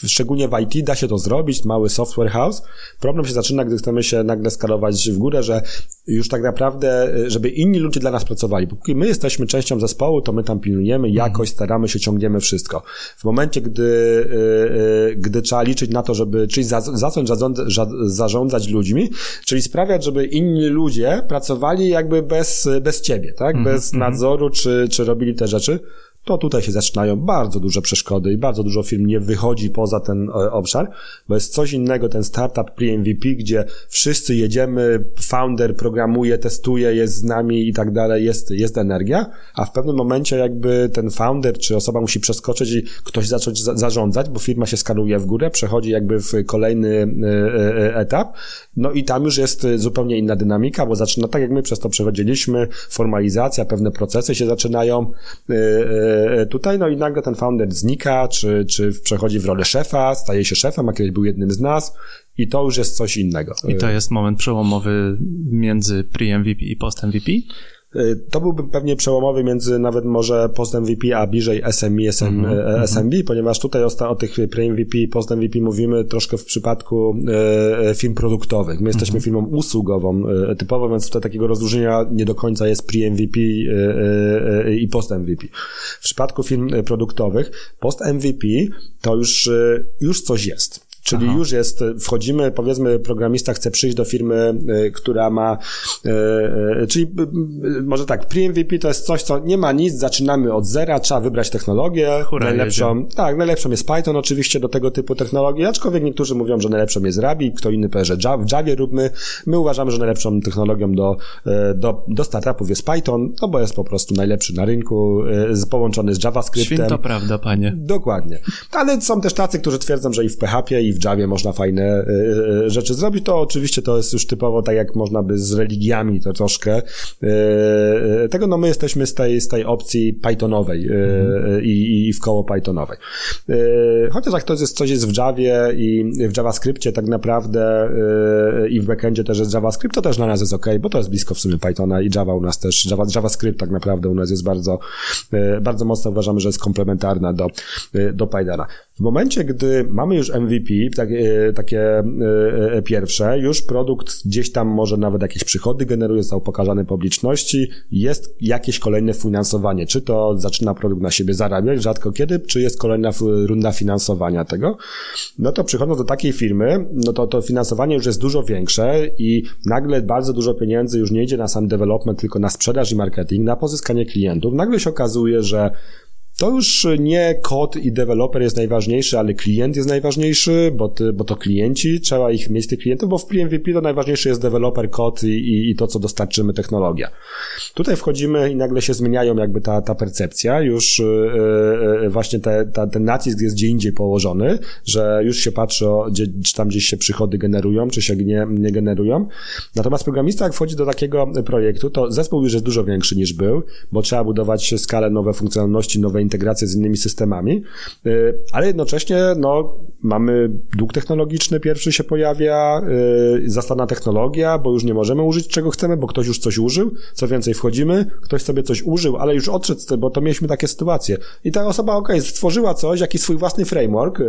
szczególnie w IT da się to zrobić, mały software house. Problem się zaczyna, gdy chcemy się nagle skalować w górę, że już tak naprawdę, żeby inni ludzie dla nas pracowali. Póki my jesteśmy częścią zespołu, to my tam pilnujemy jakoś, staramy się, ciągniemy wszystko. W momencie, gdy, y, y, gdy trzeba liczyć na to, żeby, czyli zacząć zarządzać ludźmi, czyli sprawiać, żeby inni ludzie pracowali jakby bez, bez ciebie, tak? Mhm, bez -hmm. nadzoru, czy, czy robili te rzeczy, to tutaj się zaczynają bardzo duże przeszkody i bardzo dużo firm nie wychodzi poza ten e, obszar, bo jest coś innego ten startup pre-MVP, gdzie wszyscy jedziemy, founder programuje, testuje, jest z nami i tak dalej, jest, jest energia, a w pewnym momencie jakby ten founder czy osoba musi przeskoczyć i ktoś zacząć za zarządzać, bo firma się skaluje w górę, przechodzi jakby w kolejny e, e, etap, no i tam już jest zupełnie inna dynamika, bo zaczyna tak jak my przez to przechodziliśmy, formalizacja, pewne procesy się zaczynają tutaj, no i nagle ten founder znika, czy, czy przechodzi w rolę szefa, staje się szefem, a kiedyś był jednym z nas i to już jest coś innego. I to jest moment przełomowy między pre-MVP i post-MVP? E, to byłby pewnie przełomowy między nawet może post-MVP, a bliżej SME, SM, mm -hmm. SMB, ponieważ tutaj o, o tych pre-MVP i post-MVP mówimy troszkę w przypadku e, firm produktowych. My jesteśmy mm -hmm. firmą usługową e, typowo, więc tutaj takiego rozróżnienia nie do końca jest pre-MVP e, e, i post-MVP. W przypadku firm produktowych post-MVP to już, już coś jest. Czyli Aha. już jest, wchodzimy, powiedzmy, programista chce przyjść do firmy, y, która ma, y, y, czyli może tak, pre-MVP to jest coś, co nie ma nic, zaczynamy od zera, trzeba wybrać technologię, Hura najlepszą, jedzie. tak, najlepszą jest Python oczywiście do tego typu technologii, aczkolwiek niektórzy mówią, że najlepszą jest Ruby, kto inny powie, że w Javie róbmy, my uważamy, że najlepszą technologią do, do, do startupów jest Python, no bo jest po prostu najlepszy na rynku, połączony z JavaScriptem. Święto prawda, panie. Dokładnie. Ale są też tacy, którzy twierdzą, że i w PHP, i w w Javie można fajne rzeczy zrobić, to oczywiście to jest już typowo tak jak można by z religiami to troszkę. Tego no my jesteśmy z tej, z tej opcji Pythonowej mhm. i, i w koło Pythonowej. Chociaż jak to jest coś jest w Javie i w JavaScriptie tak naprawdę i w backendzie też jest JavaScript, to też dla nas jest ok, bo to jest blisko w sumie Pythona i Java u nas też, Java, JavaScript tak naprawdę u nas jest bardzo, bardzo mocno uważamy, że jest komplementarna do, do Pythona. W momencie, gdy mamy już MVP, tak, e, takie e, e, pierwsze, już produkt gdzieś tam może nawet jakieś przychody generuje, został pokazany publiczności, jest jakieś kolejne finansowanie. Czy to zaczyna produkt na siebie zarabiać, rzadko kiedy, czy jest kolejna runda finansowania tego, no to przychodząc do takiej firmy, no to to finansowanie już jest dużo większe i nagle bardzo dużo pieniędzy już nie idzie na sam development, tylko na sprzedaż i marketing, na pozyskanie klientów. Nagle się okazuje, że to już nie kod i deweloper jest najważniejszy, ale klient jest najważniejszy, bo, ty, bo to klienci, trzeba ich mieć tych klientów, bo w MVP to najważniejszy jest deweloper, kod i, i, i, to, co dostarczymy, technologia. Tutaj wchodzimy i nagle się zmieniają jakby ta, ta percepcja, już yy, właśnie te, ta, ten nacisk jest gdzie indziej położony, że już się patrzy, o, gdzie, czy tam gdzieś się przychody generują, czy się nie, nie generują. Natomiast programista, jak wchodzi do takiego projektu, to zespół już jest dużo większy niż był, bo trzeba budować skalę, nowe funkcjonalności, nowe integrację z innymi systemami, y, ale jednocześnie no, mamy dług technologiczny, pierwszy się pojawia, y, zastana technologia, bo już nie możemy użyć czego chcemy, bo ktoś już coś użył, co więcej wchodzimy, ktoś sobie coś użył, ale już odszedł, bo to mieliśmy takie sytuacje. I ta osoba, ok, stworzyła coś, jakiś swój własny framework,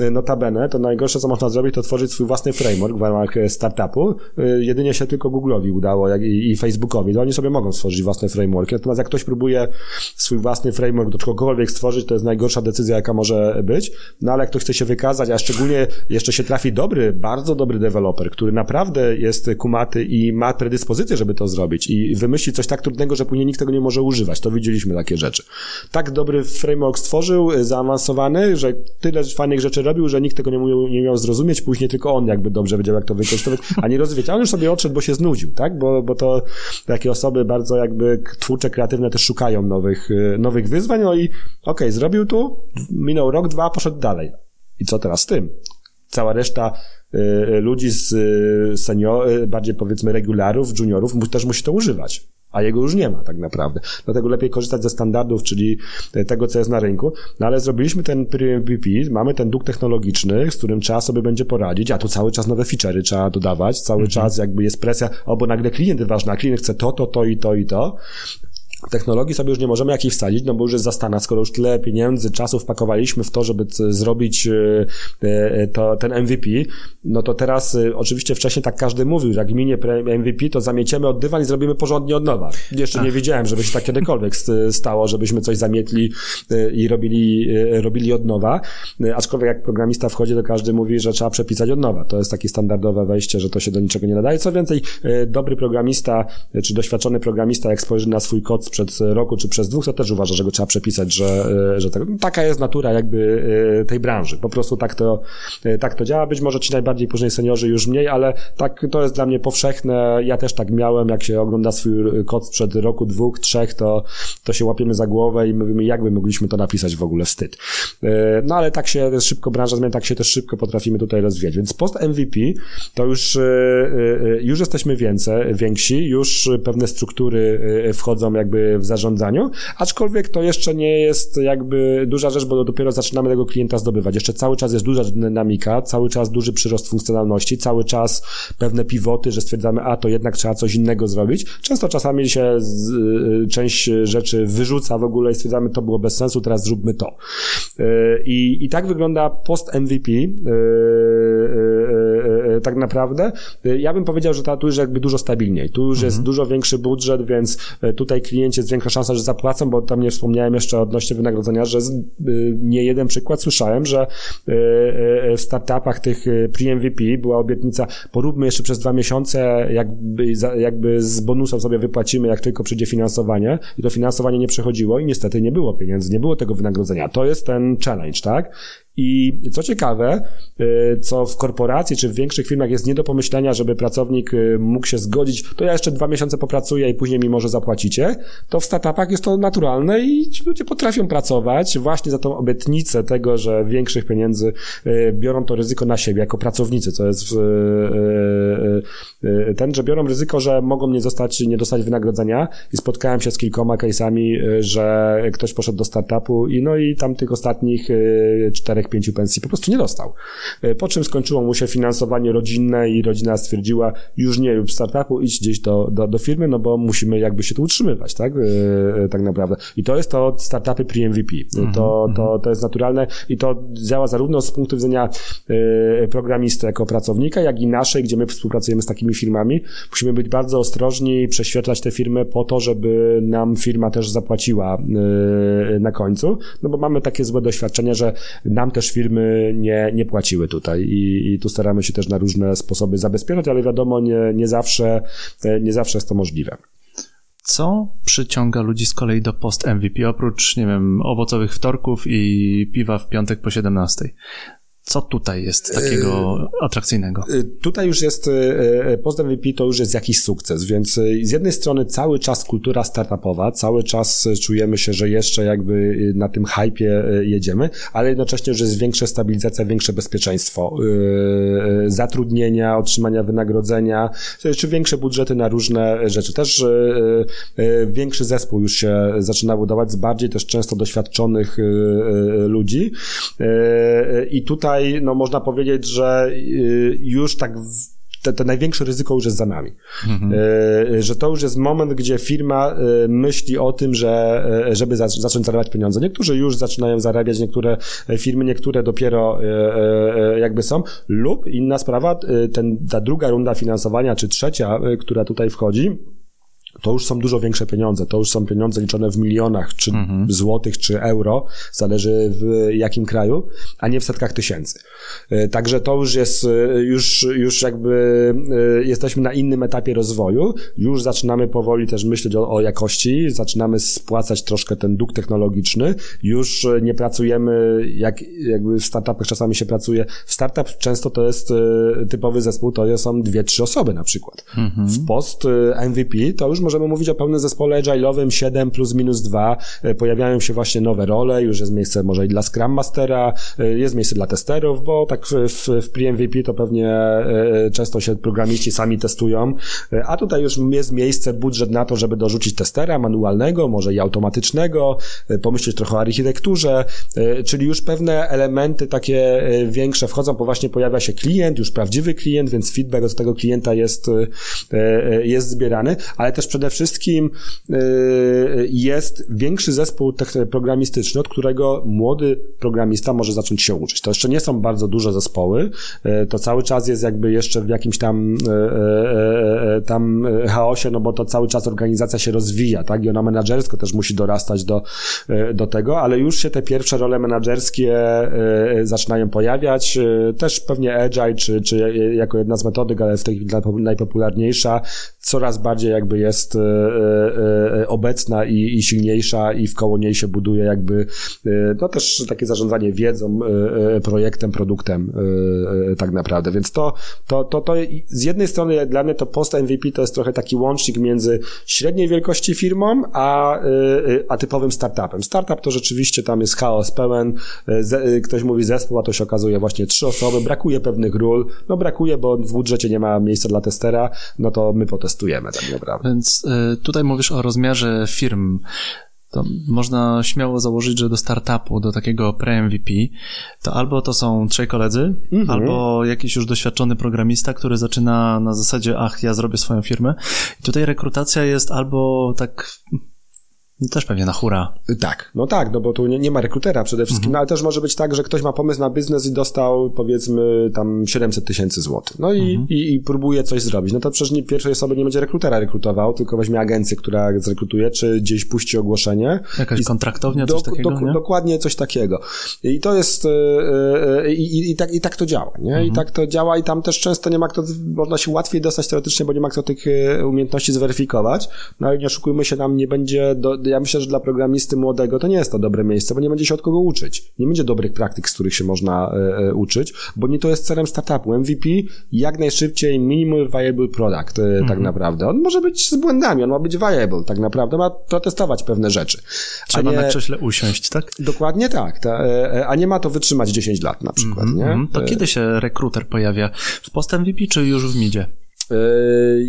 y, notabene, to najgorsze, co można zrobić, to tworzyć swój własny framework w ramach startupu. Jedynie się tylko Google'owi udało i, Facebookowi, to oni sobie mogą stworzyć własne frameworki. Natomiast jak ktoś próbuje swój własny framework do cokolwiek stworzyć, to jest najgorsza decyzja, jaka może być. No ale jak ktoś chce się wykazać, a szczególnie jeszcze się trafi dobry, bardzo dobry deweloper, który naprawdę jest kumaty i ma predyspozycję, żeby to zrobić i wymyśli coś tak trudnego, że później nikt tego nie może używać. To widzieliśmy takie rzeczy. Tak dobry framework stworzył, zaawansowany, że tyle fajnych rzeczy robił, że nikt tego nie, mógł, nie miał zrozumieć, później tylko on jakby dobrze wiedział, jak to wykorzystywać, a nie rozwijać. A on już sobie odszedł, bo się znudził, tak? Bo, bo to takie osoby bardzo jakby twórcze, kreatywne też szukają nowych, nowych wyzwań, no i Okay, zrobił tu, minął rok, dwa, poszedł dalej. I co teraz z tym? Cała reszta y, y ludzi z y, senior, y, bardziej powiedzmy regularów, juniorów też musi to używać a jego już nie ma tak naprawdę. Dlatego lepiej korzystać ze standardów, czyli tego, co jest na rynku. No ale zrobiliśmy ten MVP, mamy ten dług technologiczny, z którym trzeba sobie będzie poradzić, a tu cały czas nowe feature'y trzeba dodawać, cały mhm. czas jakby jest presja, o bo nagle klient ważny, a klient chce to, to, to i to i to technologii sobie już nie możemy jakiej wsadzić, no bo już jest zastana, skoro już tyle pieniędzy, czasu wpakowaliśmy w to, żeby zrobić e, e, to, ten MVP, no to teraz oczywiście wcześniej tak każdy mówił, że jak minie MVP, to zamieciemy od dywan i zrobimy porządnie od nowa. Jeszcze Ach. nie wiedziałem, żeby się tak kiedykolwiek stało, żebyśmy coś zamietli i robili, robili od nowa, aczkolwiek jak programista wchodzi, to każdy mówi, że trzeba przepisać od nowa. To jest takie standardowe wejście, że to się do niczego nie nadaje. Co więcej, dobry programista, czy doświadczony programista, jak spojrzy na swój kod sprzed roku czy przez dwóch, to też uważa, że go trzeba przepisać, że, e, że tak, taka jest natura jakby e, tej branży. Po prostu tak to, e, tak to działa. Być może ci najbardziej później seniorzy już mniej, ale tak to jest dla mnie powszechne. Ja też tak miałem, jak się ogląda swój kod sprzed roku, dwóch, trzech, to, to się łapiemy za głowę i mówimy, jakby mogliśmy to napisać w ogóle wstyd. No ale tak się szybko branża zmienia, tak się też szybko potrafimy tutaj rozwijać. Więc post MVP to już, już jesteśmy więcej, więksi, już pewne struktury wchodzą jakby jakby w zarządzaniu, aczkolwiek to jeszcze nie jest jakby duża rzecz, bo dopiero zaczynamy tego klienta zdobywać. Jeszcze cały czas jest duża dynamika, cały czas duży przyrost funkcjonalności, cały czas pewne pivoty, że stwierdzamy, a to jednak trzeba coś innego zrobić. Często czasami się z, y, część rzeczy wyrzuca w ogóle i stwierdzamy, to było bez sensu, teraz zróbmy to. Y, I, i tak wygląda post MVP y, tak naprawdę. Ja bym powiedział, że ta, tu już jakby dużo stabilniej. Tu już mhm. jest dużo większy budżet, więc tutaj klienci jest większa szansa, że zapłacą, bo tam nie wspomniałem jeszcze odnośnie wynagrodzenia, że y, nie jeden przykład słyszałem, że y, y, w startupach tych pre-MVP była obietnica, poróbmy jeszcze przez dwa miesiące, jakby, jakby z bonusem sobie wypłacimy, jak tylko przyjdzie finansowanie i to finansowanie nie przechodziło i niestety nie było pieniędzy, nie było tego wynagrodzenia. To jest ten challenge, tak? I co ciekawe, y, co w korporacji czy w większych firmach jest nie do pomyślenia, żeby pracownik y, mógł się zgodzić, to ja jeszcze dwa miesiące popracuję i później mi może zapłacicie, to w startupach jest to naturalne i ci ludzie potrafią pracować właśnie za tą obietnicę tego, że większych pieniędzy y, biorą to ryzyko na siebie jako pracownicy, co jest ten, że biorą ryzyko, że mogą nie zostać, nie dostać wynagrodzenia i spotkałem się z kilkoma case'ami, że ktoś poszedł do startupu i no i tam tych ostatnich czterech pięciu pensji po prostu nie dostał. E, po czym skończyło mu się finansowanie rodzinne i rodzina stwierdziła, już nie rób startupu, idź gdzieś do, do, do firmy, no bo musimy jakby się tu utrzymywać, tak? E, e, tak naprawdę. I to jest to startupy pre-MVP. Mhm, to, to, mhm. to jest naturalne i to działa zarówno z punktu widzenia programisty jako pracownika, jak i naszej, gdzie my współpracujemy z takimi firmami. Musimy być bardzo ostrożni i prześwietlać te firmy po to, żeby nam firma też zapłaciła na końcu, no bo mamy takie złe doświadczenie, że nam też firmy nie, nie płaciły tutaj i, i tu staramy się też na różne sposoby zabezpieczać, ale wiadomo, nie, nie, zawsze, e, nie zawsze jest to możliwe. Co przyciąga ludzi z kolei do post MVP, oprócz, nie wiem, owocowych wtorków i piwa w piątek po 17? Co tutaj jest takiego e, atrakcyjnego? E, tutaj już jest, e, post MVP to już jest jakiś sukces, więc z jednej strony cały czas kultura startupowa, cały czas czujemy się, że jeszcze jakby na tym hypie jedziemy, ale jednocześnie już jest większa stabilizacja, większe bezpieczeństwo zatrudnienia, otrzymania wynagrodzenia, czy większe budżety na różne rzeczy. Też większy zespół już się zaczyna budować z bardziej też często doświadczonych ludzi i tutaj tutaj no, można powiedzieć, że y, już tak te, te największe ryzyko już jest za nami. Mhm. Y, że to już jest moment, gdzie firma y, myśli o tym, że żeby zacząć zarabiać pieniądze. Niektórzy już zaczynają zarabiać, niektóre firmy, niektóre dopiero jakby są. Lub inna sprawa, ten, ta druga runda finansowania, czy trzecia, która tutaj wchodzi, to już są dużo większe pieniądze. To już są pieniądze liczone w milionach, czy mhm. złotych, czy euro, zależy w jakim kraju, a nie w setkach tysięcy. E, także to już jest, e, już, już jakby e, jesteśmy na innym etapie rozwoju. Już zaczynamy powoli też myśleć o, o jakości, zaczynamy spłacać troszkę ten dług technologiczny. Już nie pracujemy, jak jakby w startupach czasami się pracuje. W startup często to jest typowy zespół, to są dwie, trzy osoby na przykład. Mhm. W post MVP to już możemy mówić o pełnym zespole agile'owym 7 plus minus 2. E, pojawiają się właśnie nowe role, już jest miejsce może i dla Scrum Mastera, e, jest miejsce dla testerów, bo tak w, w, w pre-MVP to pewnie e, często się programiści sami testują, a tutaj już jest miejsce, budżet na to, żeby dorzucić testera manualnego, może i automatycznego, pomyśleć trochę o architekturze, czyli już pewne elementy takie większe wchodzą, bo właśnie pojawia się klient, już prawdziwy klient, więc feedback od tego klienta jest, jest zbierany, ale też przede wszystkim y, jest większy zespół programistyczny, od którego młody programista może zacząć się uczyć. To jeszcze nie są bardzo duże zespoły, y, to cały czas jest jakby jeszcze w jakimś tam, y, tam chaosie, no bo to cały czas organizacja się rozwija, tak? I ona menadżersko też musi dorastać do, do tego, ale już się te pierwsze role menadżerskie zaczynają pojawiać. Też pewnie Agile, czy, czy jako jedna z metodyk, ale w tej najpopularniejsza, coraz bardziej jakby jest jest e, e, e, obecna i, silniejsza i w koło niej się buduje jakby no też takie zarządzanie wiedzą, projektem, produktem tak naprawdę. Więc to, to, to, to z jednej strony dla mnie to post MVP to jest trochę taki łącznik między średniej wielkości firmą, a, a typowym startupem. Startup to rzeczywiście tam jest chaos pełen, ktoś mówi zespół, a to się okazuje właśnie trzy osoby, brakuje pewnych ról, no brakuje, bo w budżecie nie ma miejsca dla testera, no to my potestujemy tak naprawdę. Więc e, tutaj mówisz o rozmiarze firm. To można śmiało założyć, że do startupu, do takiego pre-MVP, to albo to są trzej koledzy, mhm. albo jakiś już doświadczony programista, który zaczyna na zasadzie, ach, ja zrobię swoją firmę. I tutaj rekrutacja jest albo tak no też pewnie na hura. Tak, no tak, no bo tu nie, nie ma rekrutera przede wszystkim, mhm. no ale też może być tak, że ktoś ma pomysł na biznes i dostał powiedzmy tam 700 tysięcy złotych. No i, mhm. i, i, próbuje coś zrobić. No to przecież nie, pierwszej osoby nie będzie rekrutera rekrutował, tylko weźmie agencję, która zrekrutuje, czy gdzieś puści ogłoszenie. Jakaś i, kontraktownia, coś do, takiego, do, Dokładnie coś takiego. I to jest yy, i, i, tak, i tak to działa, nie? Mhm. I tak to działa i tam też często nie ma kto, można się łatwiej dostać teoretycznie, bo nie ma kto tych umiejętności zweryfikować. No i nie oszukujmy się, nam nie będzie do, ja myślę, że dla programisty młodego to nie jest to dobre miejsce, bo nie będzie się od kogo uczyć. Nie będzie dobrych praktyk, z których się można e, uczyć, bo nie to jest celem startupu. MVP jak najszybciej minimal viable product tak mhm. tak naprawdę. On może być z błędami, on ma być viable tak naprawdę, ma protestować pewne rzeczy. Trzeba nie... na krześle usiąść, tak? Dokładnie tak, ta, a nie ma to wytrzymać 10 lat na przykład, -hmm. nie? To kiedy się rekruter pojawia? W post MVP czy już w midzie? E,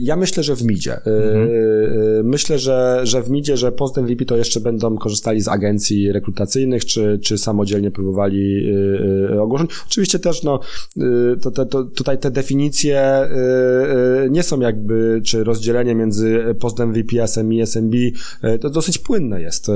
ja myślę, że w midzie. E, mhm. E, myślę, że, że w midzie, że post MVP to jeszcze będą korzystali z agencji rekrutacyjnych, czy, czy samodzielnie próbowali ogłoszeń. Oczywiście też, no, to, to, to, tutaj te definicje nie są jakby, czy rozdzielenie między post MVP, SMI, SMB, to dosyć płynne jest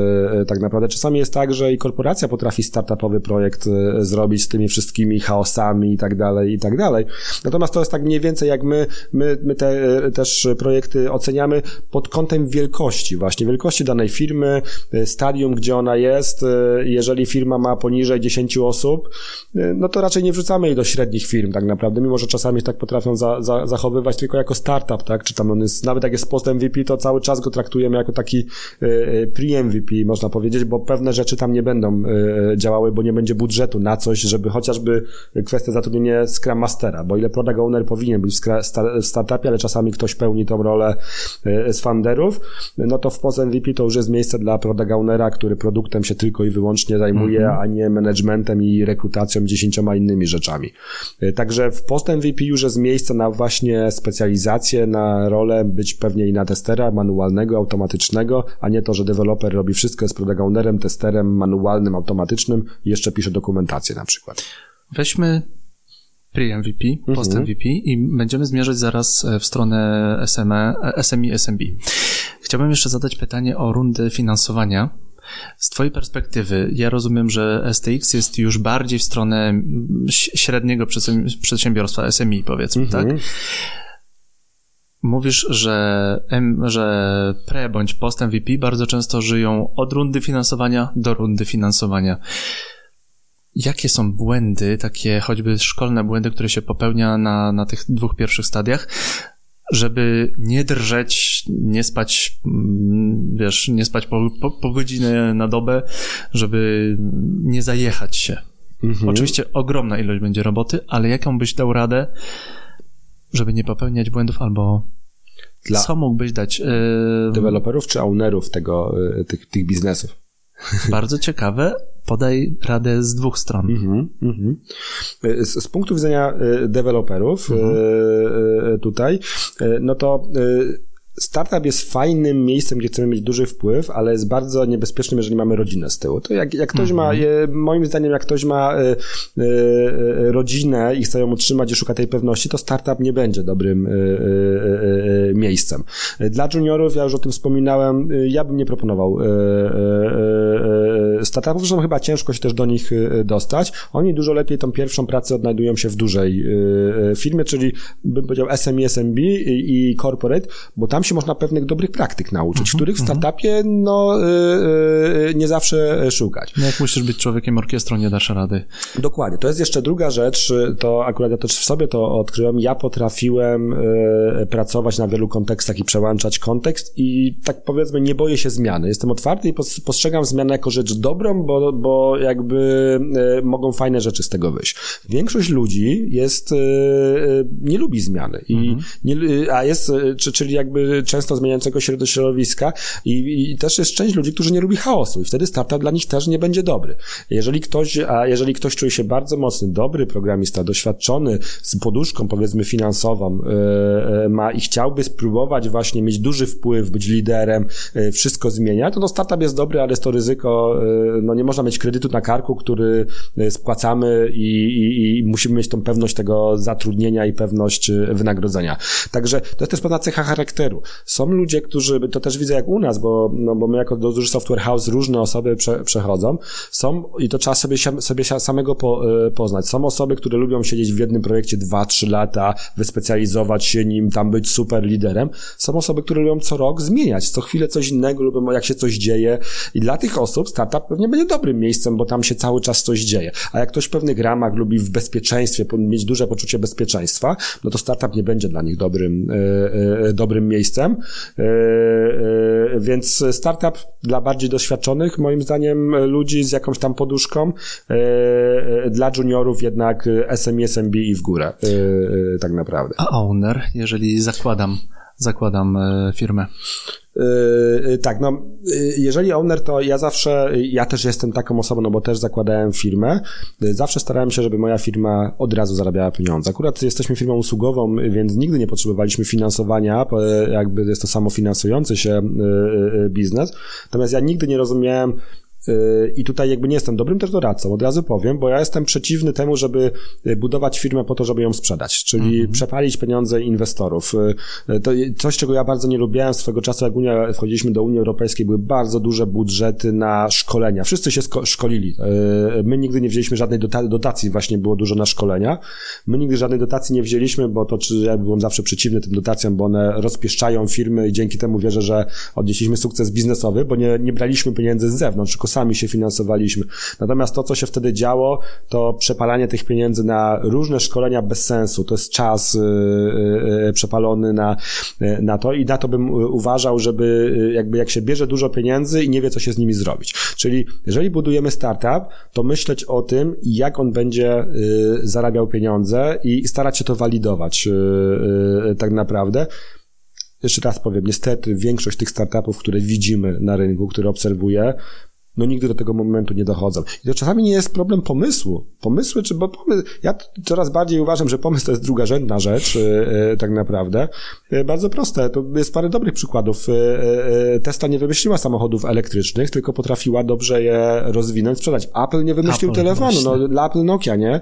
tak naprawdę. Czasami jest tak, że i korporacja potrafi startupowy projekt zrobić z tymi wszystkimi chaosami i tak dalej, i tak dalej. Natomiast to jest tak mniej więcej jak my, my my, te też projekty oceniamy pod kątem wielkości, właśnie wielkości danej firmy, stadium, gdzie ona jest. Jeżeli firma ma poniżej 10 osób, no to raczej nie wrzucamy jej do średnich firm tak naprawdę, mimo że czasami tak potrafią za, za, zachowywać tylko jako startup, tak? Czy tam on jest, nawet jak jest post MVP, to cały czas go traktujemy jako taki e, e, pre-MVP, można powiedzieć, bo pewne rzeczy tam nie będą e, działały, bo nie będzie budżetu na coś, żeby chociażby kwestia zatrudnienia Scrum Mastera, bo ile product owner powinien być w startupie, ale czasami ktoś pełni tą rolę e, z funderów, no to w post MVP to już jest miejsce dla product ownera, który produktem się tylko i wyłącznie zajmuje, mm -hmm. a nie managementem i rekrutacją dziesięcioma innymi rzeczami. E, także w post MVP już jest miejsce na właśnie specjalizację, na rolę być pewnie i na testera manualnego, automatycznego, a nie to, że deweloper robi wszystko z product ownerem, testerem manualnym, automatycznym i jeszcze pisze dokumentację na przykład. Weźmy pre-MVP, mhm. post-MVP i będziemy zmierzać zaraz e, w stronę SME, SMI, SMB. Chciałbym jeszcze zadać pytanie o rundę finansowania. Z Twojej perspektywy, ja rozumiem, że STX jest już bardziej w stronę średniego przedsiębiorstwa, SMI powiedzmy, mhm. tak? Mówisz, że, że pre bądź post MVP bardzo często żyją od rundy finansowania do rundy finansowania. Jakie są błędy, takie choćby szkolne błędy, które się popełnia na, na tych dwóch pierwszych stadiach, żeby nie drżeć, nie spać, mm, wiesz, nie spać po, po, po godzinę na dobę, żeby nie zajechać się. Mhm. Oczywiście ogromna ilość będzie roboty, ale jaką byś dał radę, żeby nie popełniać błędów albo Dla co mógłbyś dać? Yy... Deweloperów czy ownerów tego, yy, tych, tych biznesów? Bardzo ciekawe. Podaj radę z dwóch stron. Mm -hmm, z, z, punktu widzenia e, deweloperów mm -hmm. tutaj, no to startup jest fajnym miejscem, gdzie chcemy mieć duży wpływ, ale jest bardzo niebezpiecznym, jeżeli mamy rodzinę z tyłu. To jak, jak ktoś ma, mhm. moim zdaniem, jak ktoś ma y, y, rodzinę i chce ją utrzymać i szuka tej pewności, to startup nie będzie dobrym y, miejscem. Dla juniorów, ja już o tym wspominałem, ja bym nie proponował startupów, zresztą chyba ciężko się też do nich dostać. Oni dużo lepiej tą pierwszą pracę odnajdują się w dużej firmie, czyli bym powiedział SME, SMB i corporate, bo tam tam się można pewnych dobrych praktyk nauczyć, mm-hmm, których w mhm. startupie no, yy, nie zawsze szukać. No jak musisz być człowiekiem orkiestrą, nie dasz rady. Dokładnie. To jest jeszcze druga rzecz, to akurat ja też w sobie to odkryłem. Ja potrafiłem yy, pracować na wielu kontekstach i przełączać kontekst i tak powiedzmy nie boję się zmiany. Jestem otwarty i postrzegam zmianę jako rzecz dobrą, bo, bo jakby yy, mogą fajne rzeczy z tego wyjść. Większość ludzi jest, nie lubi zmiany i mm-hmm. nie, a jest, czyli jakby często zmieniającego się do środowiska i, i też jest część ludzi, którzy nie lubi chaosu i wtedy startup dla nich też nie będzie dobry. Jeżeli ktoś, a jeżeli ktoś czuje się bardzo mocny, dobry programista, doświadczony, z poduszką powiedzmy finansową yy, ma i chciałby spróbować właśnie mieć duży wpływ, być liderem, yy, wszystko zmienia, to no startup jest dobry, ale jest to ryzyko, yy, no nie można mieć kredytu na karku, który spłacamy i, i, i musimy mieć tą pewność tego zatrudnienia i pewność wynagrodzenia. Także to jest też pewna cecha charakteru. Są ludzie, którzy, to też widzę jak u nas, bo, no, bo my jako duży software house różne osoby prze, przechodzą. Są, i to trzeba sobie, sobie samego po, e, poznać. Są osoby, które lubią siedzieć w jednym projekcie 2-3 lata, wyspecjalizować się nim, tam być super liderem. Są osoby, które lubią co rok zmieniać, co chwilę coś innego, lubią jak się coś dzieje. I dla tych osób startup pewnie będzie dobrym miejscem, bo tam się cały czas coś dzieje. A jak ktoś w pewnych ramach lubi w bezpieczeństwie, mieć duże poczucie bezpieczeństwa, no to startup nie będzie dla nich dobrym, dobrym miejscem. Więc startup dla bardziej doświadczonych, moim zdaniem, ludzi z jakąś tam poduszką, dla juniorów jednak SME, SMB i w górę, tak naprawdę. A owner, jeżeli zakładam zakładam e, firmę. Yy, tak, no jeżeli owner, to ja zawsze, ja też jestem taką osobą, no bo też zakładałem firmę, zawsze starałem się, żeby moja firma od razu zarabiała pieniądze. Akurat jesteśmy firmą usługową, więc nigdy nie potrzebowaliśmy finansowania, jakby jest to samofinansujący się biznes, natomiast ja nigdy nie rozumiałem i tutaj jakby nie jestem dobrym też doradcą, od razu powiem, bo ja jestem przeciwny temu, żeby y, budować firmę po to, żeby ją sprzedać, czyli mhm. przepalić pieniądze inwestorów. Y, to coś, czego ja bardzo nie lubiłem swego czasu, jak Unia, wchodziliśmy do Unii Europejskiej, były bardzo duże budżety na szkolenia. Wszyscy się szkolili. My nigdy nie wzięliśmy żadnej dotacji, właśnie było dużo na szkolenia. My nigdy żadnej dotacji nie wzięliśmy, bo to, czy ja byłem zawsze przeciwny tym dotacjom, bo one rozpieszczają firmy i dzięki temu wierzę, że odnieśliśmy sukces biznesowy, bo nie, nie braliśmy pieniędzy z zewnątrz, tylko sami się finansowaliśmy. Natomiast to, co się wtedy działo, to przepalanie tych pieniędzy na różne szkolenia bez sensu. To jest czas yy, yy, przepalony na, na to i na to bym uważał, żeby jakby jak się bierze dużo pieniędzy i nie wie, co się z nimi zrobić. Czyli jeżeli budujemy startup, to myśleć o tym, jak on będzie zarabiał pieniądze i starać się to walidować tak naprawdę. Jeszcze raz powiem, niestety większość tych startupów, które widzimy na rynku, które obserwuję, no nigdy do tego momentu nie dochodzą. I to czasami nie jest problem pomysłu. Pomysły, czy bo pomysł, ja coraz bardziej uważam, że pomysł to jest drugorzędna rzecz, yy, tak naprawdę. Yy, bardzo proste. To jest parę dobrych przykładów. Tesla nie wymyśliła samochodów elektrycznych, tylko potrafiła dobrze je rozwinąć, sprzedać. Apple nie wymyślił Apple, telefonu, no, właśnie. no dla Apple Nokia, nie?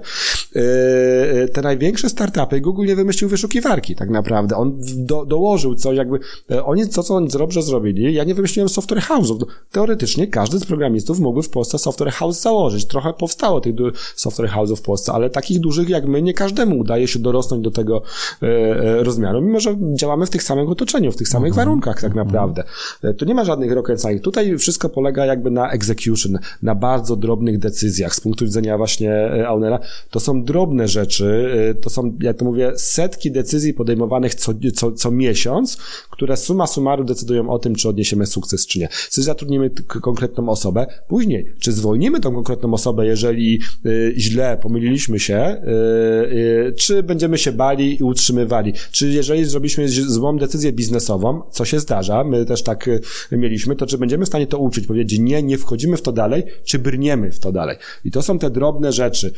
Te największe startupy, Google nie wymyślił wyszukiwarki, tak naprawdę. On do, dołożył coś, jakby, oni, co, co oni dobrze zrobili, ja nie wymyśliłem software house'ów. Teoretycznie każdy z programów programistów mógłby w Polsce software house założyć. Trochę powstało tych software house'ów w Polsce, ale takich dużych jak my nie każdemu udaje się dorosnąć do tego e, e, rozmiaru, mimo że działamy w tych samych otoczeniu, w tych samych mhm. warunkach tak mhm. naprawdę. E, to nie ma żadnych rocket science. Tutaj wszystko polega jakby na execution, na bardzo drobnych decyzjach z punktu widzenia właśnie ownera. To są drobne rzeczy, to są, jak to mówię, setki decyzji podejmowanych co, co, co miesiąc, które suma summarum decydują o tym, czy odniesiemy sukces, czy nie. Czy zatrudnimy konkretną osobę, osobę. Później, czy zwolnimy tą konkretną osobę, jeżeli y, źle pomyliliśmy się, y, y, czy będziemy się bali i utrzymywali. Czy jeżeli zrobiliśmy złą decyzję biznesową, co się zdarza, my też tak mieliśmy, to czy będziemy w stanie to uczyć, powiedzieć, nie, nie wchodzimy w to dalej, czy brniemy w to dalej. I to są te drobne rzeczy.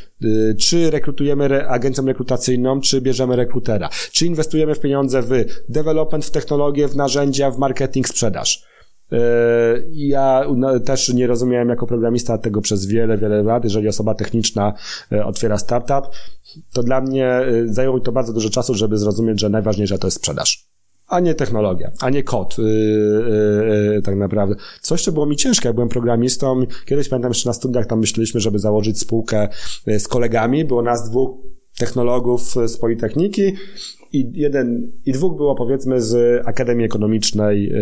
Czy rekrutujemy re agencję rekrutacyjną, czy bierzemy rekrutera. Czy inwestujemy w pieniądze w development, w technologię, w narzędzia, w marketing, sprzedaż. E, ja też nie rozumiałem jako programista tego przez wiele, wiele lat. Jeżeli osoba techniczna e, otwiera startup, to dla mnie e, zajęło mi to bardzo dużo czasu, żeby zrozumieć, że najważniejsza to jest sprzedaż a nie technologia, a nie kod, yy, yy, tak naprawdę. Coś, co było mi ciężkie, jak byłem programistą. Kiedyś pamiętam jeszcze na studiach tam myśleliśmy, żeby założyć spółkę z kolegami. Było nas dwóch technologów z Politechniki i jeden, i dwóch było powiedzmy z Akademii Ekonomicznej yy,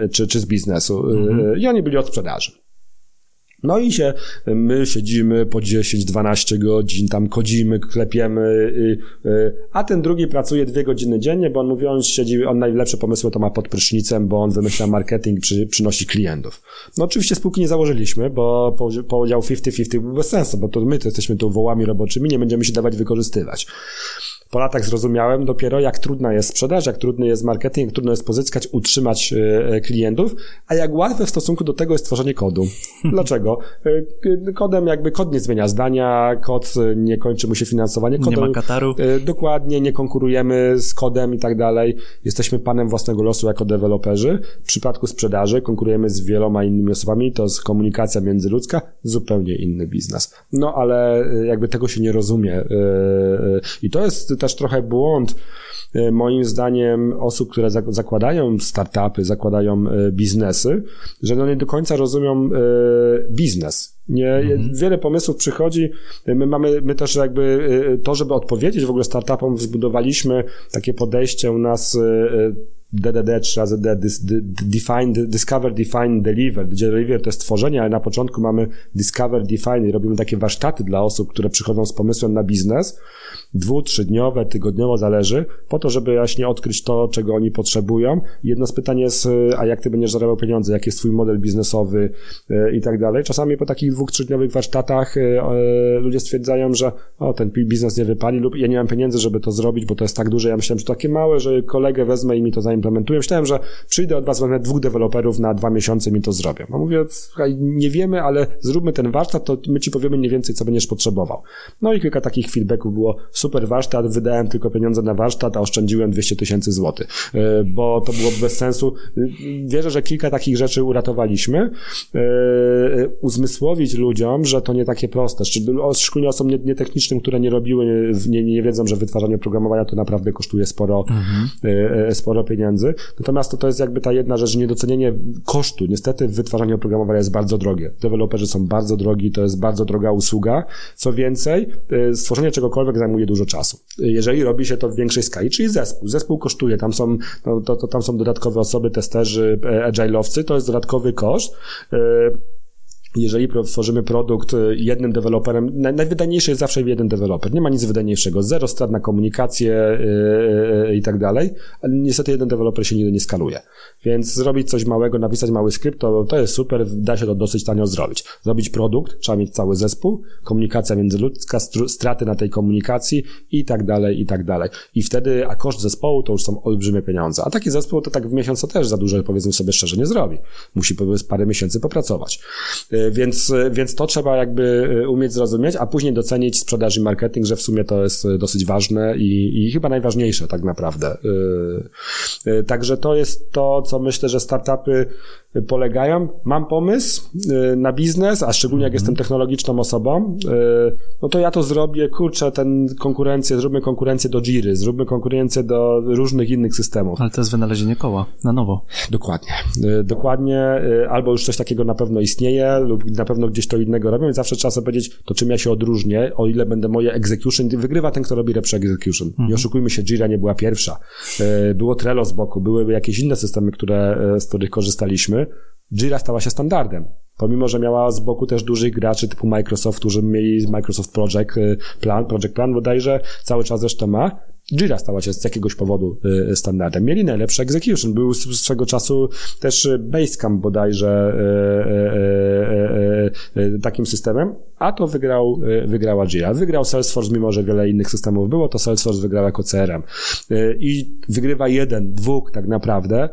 yy, czy, czy z biznesu. Mhm. I oni byli od sprzedaży. No i się, my siedzimy po 10-12 godzin, tam kodzimy, klepiemy, a ten drugi pracuje dwie godziny dziennie, bo on mówi, on siedzi, on najlepsze pomysły to ma pod prysznicem, bo on wymyśla marketing, przy, przynosi klientów. No oczywiście spółki nie założyliśmy, bo podział 50-50 był bez sensu, bo to my to jesteśmy tu wołami roboczymi, nie będziemy się dawać wykorzystywać po latach zrozumiałem dopiero, jak trudna jest sprzedaż, jak trudny jest marketing, jak trudno jest pozyskać, utrzymać e, e, klientów, a jak łatwe w stosunku do tego jest tworzenie kodu. Dlaczego? E, kodem jakby kod nie zmienia zdania, kod nie kończy mu się finansowanie. Kodem, nie ma kataru. Dokładnie, nie konkurujemy z kodem i tak dalej. Jesteśmy panem własnego losu jako deweloperzy. W przypadku sprzedaży konkurujemy z wieloma innymi osobami, to jest komunikacja międzyludzka, zupełnie inny biznes. No ale jakby tego się nie rozumie. I to jest też trochę błąd, e, moim zdaniem, osób, które zakładają startupy, zakładają e, biznesy, że no nie do końca rozumią e, biznes. Nie, mhm. Wiele pomysłów przychodzi. My mamy, my też jakby to, żeby odpowiedzieć w ogóle startupom, zbudowaliśmy takie podejście u nas DDD 3 razy D, define, discover, define, deliver. Gdzie deliver to jest tworzenie, ale na początku mamy discover, define i robimy takie warsztaty dla osób, które przychodzą z pomysłem na biznes, dwu, trzydniowe, tygodniowo zależy, po to, żeby właśnie odkryć to, czego oni potrzebują. Jedno z pytań jest, a jak ty będziesz zarabiał pieniądze, jaki jest twój model biznesowy e, i tak dalej. Czasami po takich dwóch, trzydniowych warsztatach e, ludzie stwierdzają, że o, ten biznes nie wypali lub ja nie mam pieniędzy, żeby to zrobić, bo to jest tak duże. Ja myślałem, że takie małe, że kolegę wezmę i mi to zaimplementuję. Myślałem, że przyjdę od was, wezmę dwóch deweloperów na dwa miesiące mi to zrobią. A mówię, słuchaj, nie wiemy, ale zróbmy ten warsztat, to my ci powiemy mniej więcej, co będziesz potrzebował. No i kilka takich feedbacków było, super warsztat, wydałem tylko pieniądze na warsztat, a oszczędziłem 200 tysięcy złotych, bo to było bez sensu. Wierzę, że kilka takich rzeczy uratowaliśmy. Uzmysłowić ludziom, że to nie takie proste, szczególnie osobom nietechnicznym, które nie robiły, nie, nie wiedzą, że wytwarzanie oprogramowania to naprawdę kosztuje sporo, mhm. E, e, sporo pieniędzy. Natomiast to, to jest jakby ta jedna rzecz, niedocenienie kosztu. Niestety wytwarzanie oprogramowania jest bardzo drogie. Deweloperzy są bardzo drogi, to jest bardzo droga usługa. Co więcej, e, stworzenie czegokolwiek zajmuje dużo czasu. Jeżeli robi się to w większej skali, czyli zespół. Zespół kosztuje, tam są, no, to, to tam są dodatkowe osoby, testerzy, agile'owcy, to jest dodatkowy koszt jeżeli tworzymy produkt y, jednym deweloperem, najwydajniejszy jest zawsze jeden deweloper. Nie ma nic wydajniejszego. Zero strat na komunikację yy, yy, i tak dalej. Ale niestety jeden deweloper się nigdy nie skaluje. Więc zrobić coś małego, napisać mały skrypt, to, to jest super, da się to dosyć tanio zrobić. Zrobić produkt, trzeba mieć cały zespół, komunikacja międzyludzka, straty na tej komunikacji i tak dalej, i tak dalej. I wtedy, a koszt zespołu to już są olbrzymie pieniądze. A taki zespół to tak w miesiąc to też za dużo, powiedzmy sobie szczerze, nie zrobi. Musi parę miesięcy popracować. Yy, więc, więc to trzeba jakby umieć zrozumieć, a później docenić sprzedaż i marketing, że w sumie to jest dosyć ważne i, i chyba najważniejsze tak naprawdę. Także to jest to, co myślę, że startupy polegają. Mam pomysł y, na biznes, a szczególnie jak mhm. jestem technologiczną osobą, y, no to ja to zrobię, kurczę, ten konkurencję, zróbmy konkurencję do Jiry, zróbmy konkurencję do różnych innych systemów. Ale to jest wynalezienie koła na nowo. Dokładnie. Y, dokładnie, albo już coś takiego na pewno istnieje, lub na pewno gdzieś to innego robią, więc zawsze trzeba sobie powiedzieć, to czym ja się odróżnię, o ile będę moje execution, wygrywa ten, kto robi lepszy execution. Mhm. Nie oszukujmy się, Jira nie była pierwsza. Było Trello z boku, były jakieś inne systemy, które, z których korzystaliśmy, Jira stała się standardem. Pomimo, że miała z boku też dużych graczy typu Microsoftu, że mieli Microsoft Project y, Plan, Project Plan bodajże, cały czas zresztą ma. Jira stała się z jakiegoś powodu y, standardem. Mieli najlepszy execution. Był swego czasu też Basecamp bodajże y, takim systemem, a to wygrał, wygrała Jira. Wygrał Salesforce, mimo że wiele innych systemów było, to Salesforce wygrał jako CRM. I wygrywa jeden, dwóch tak naprawdę,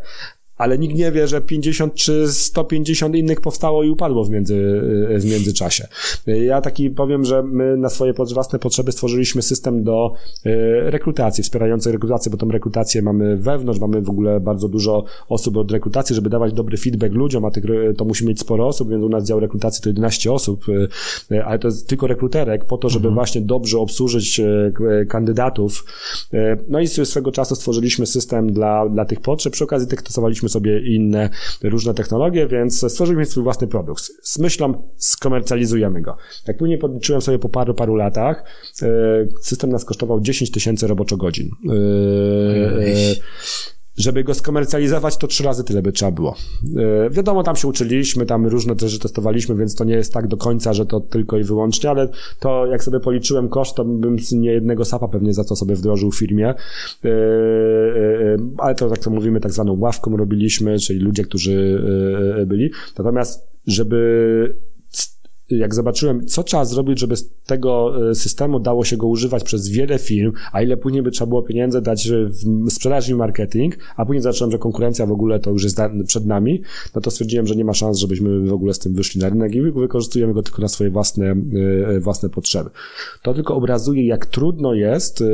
ale nikt nie wie, że 50 czy 150 innych powstało i upadło w, między, w międzyczasie. Ja taki powiem, że my na swoje własne potrzeby stworzyliśmy system do e, rekrutacji, wspierającej rekrutację, bo tą rekrutację mamy wewnątrz, mamy w ogóle bardzo dużo osób od rekrutacji, żeby dawać dobry feedback ludziom, a tych, to musi mieć sporo osób, więc u nas dział rekrutacji to 11 osób, e, ale to jest tylko rekruterek po to, żeby mhm. właśnie dobrze obsłużyć e, kandydatów. No i swego czasu stworzyliśmy system dla, dla tych potrzeb. Przy okazji tych testowaliśmy sobie inne różne technologie, więc stworzyliśmy swój własny produkt. Z myślą skomercjalizujemy go. Jak później podliczyłem sobie po paru, paru latach, e, system nas kosztował 10 tysięcy roboczogodzin. Żeby go skomercjalizować, to trzy razy tyle by trzeba było. Yy, wiadomo, tam się uczyliśmy, tam różne rzeczy testowaliśmy, więc to nie jest tak do końca, że to tylko i wyłącznie, ale to jak sobie policzyłem koszt, to bym nie jednego sapa pewnie za to sobie wdrożył w firmie. Yy, ale to tak to mówimy, tak zwaną ławką robiliśmy, czyli ludzie, którzy byli. Natomiast, żeby jak zobaczyłem, co trzeba zrobić, żeby z tego e, systemu dało się go używać przez wiele firm, a ile później by trzeba było pieniędzy dać w sprzedaż i marketing, a później zacząłem, że konkurencja w ogóle to już jest przed nami, no to stwierdziłem, że nie ma szans, żebyśmy w ogóle z tym wyszli na rynek i wykorzystujemy go tylko na swoje własne, e, własne potrzeby. To tylko obrazuje, jak trudno jest e,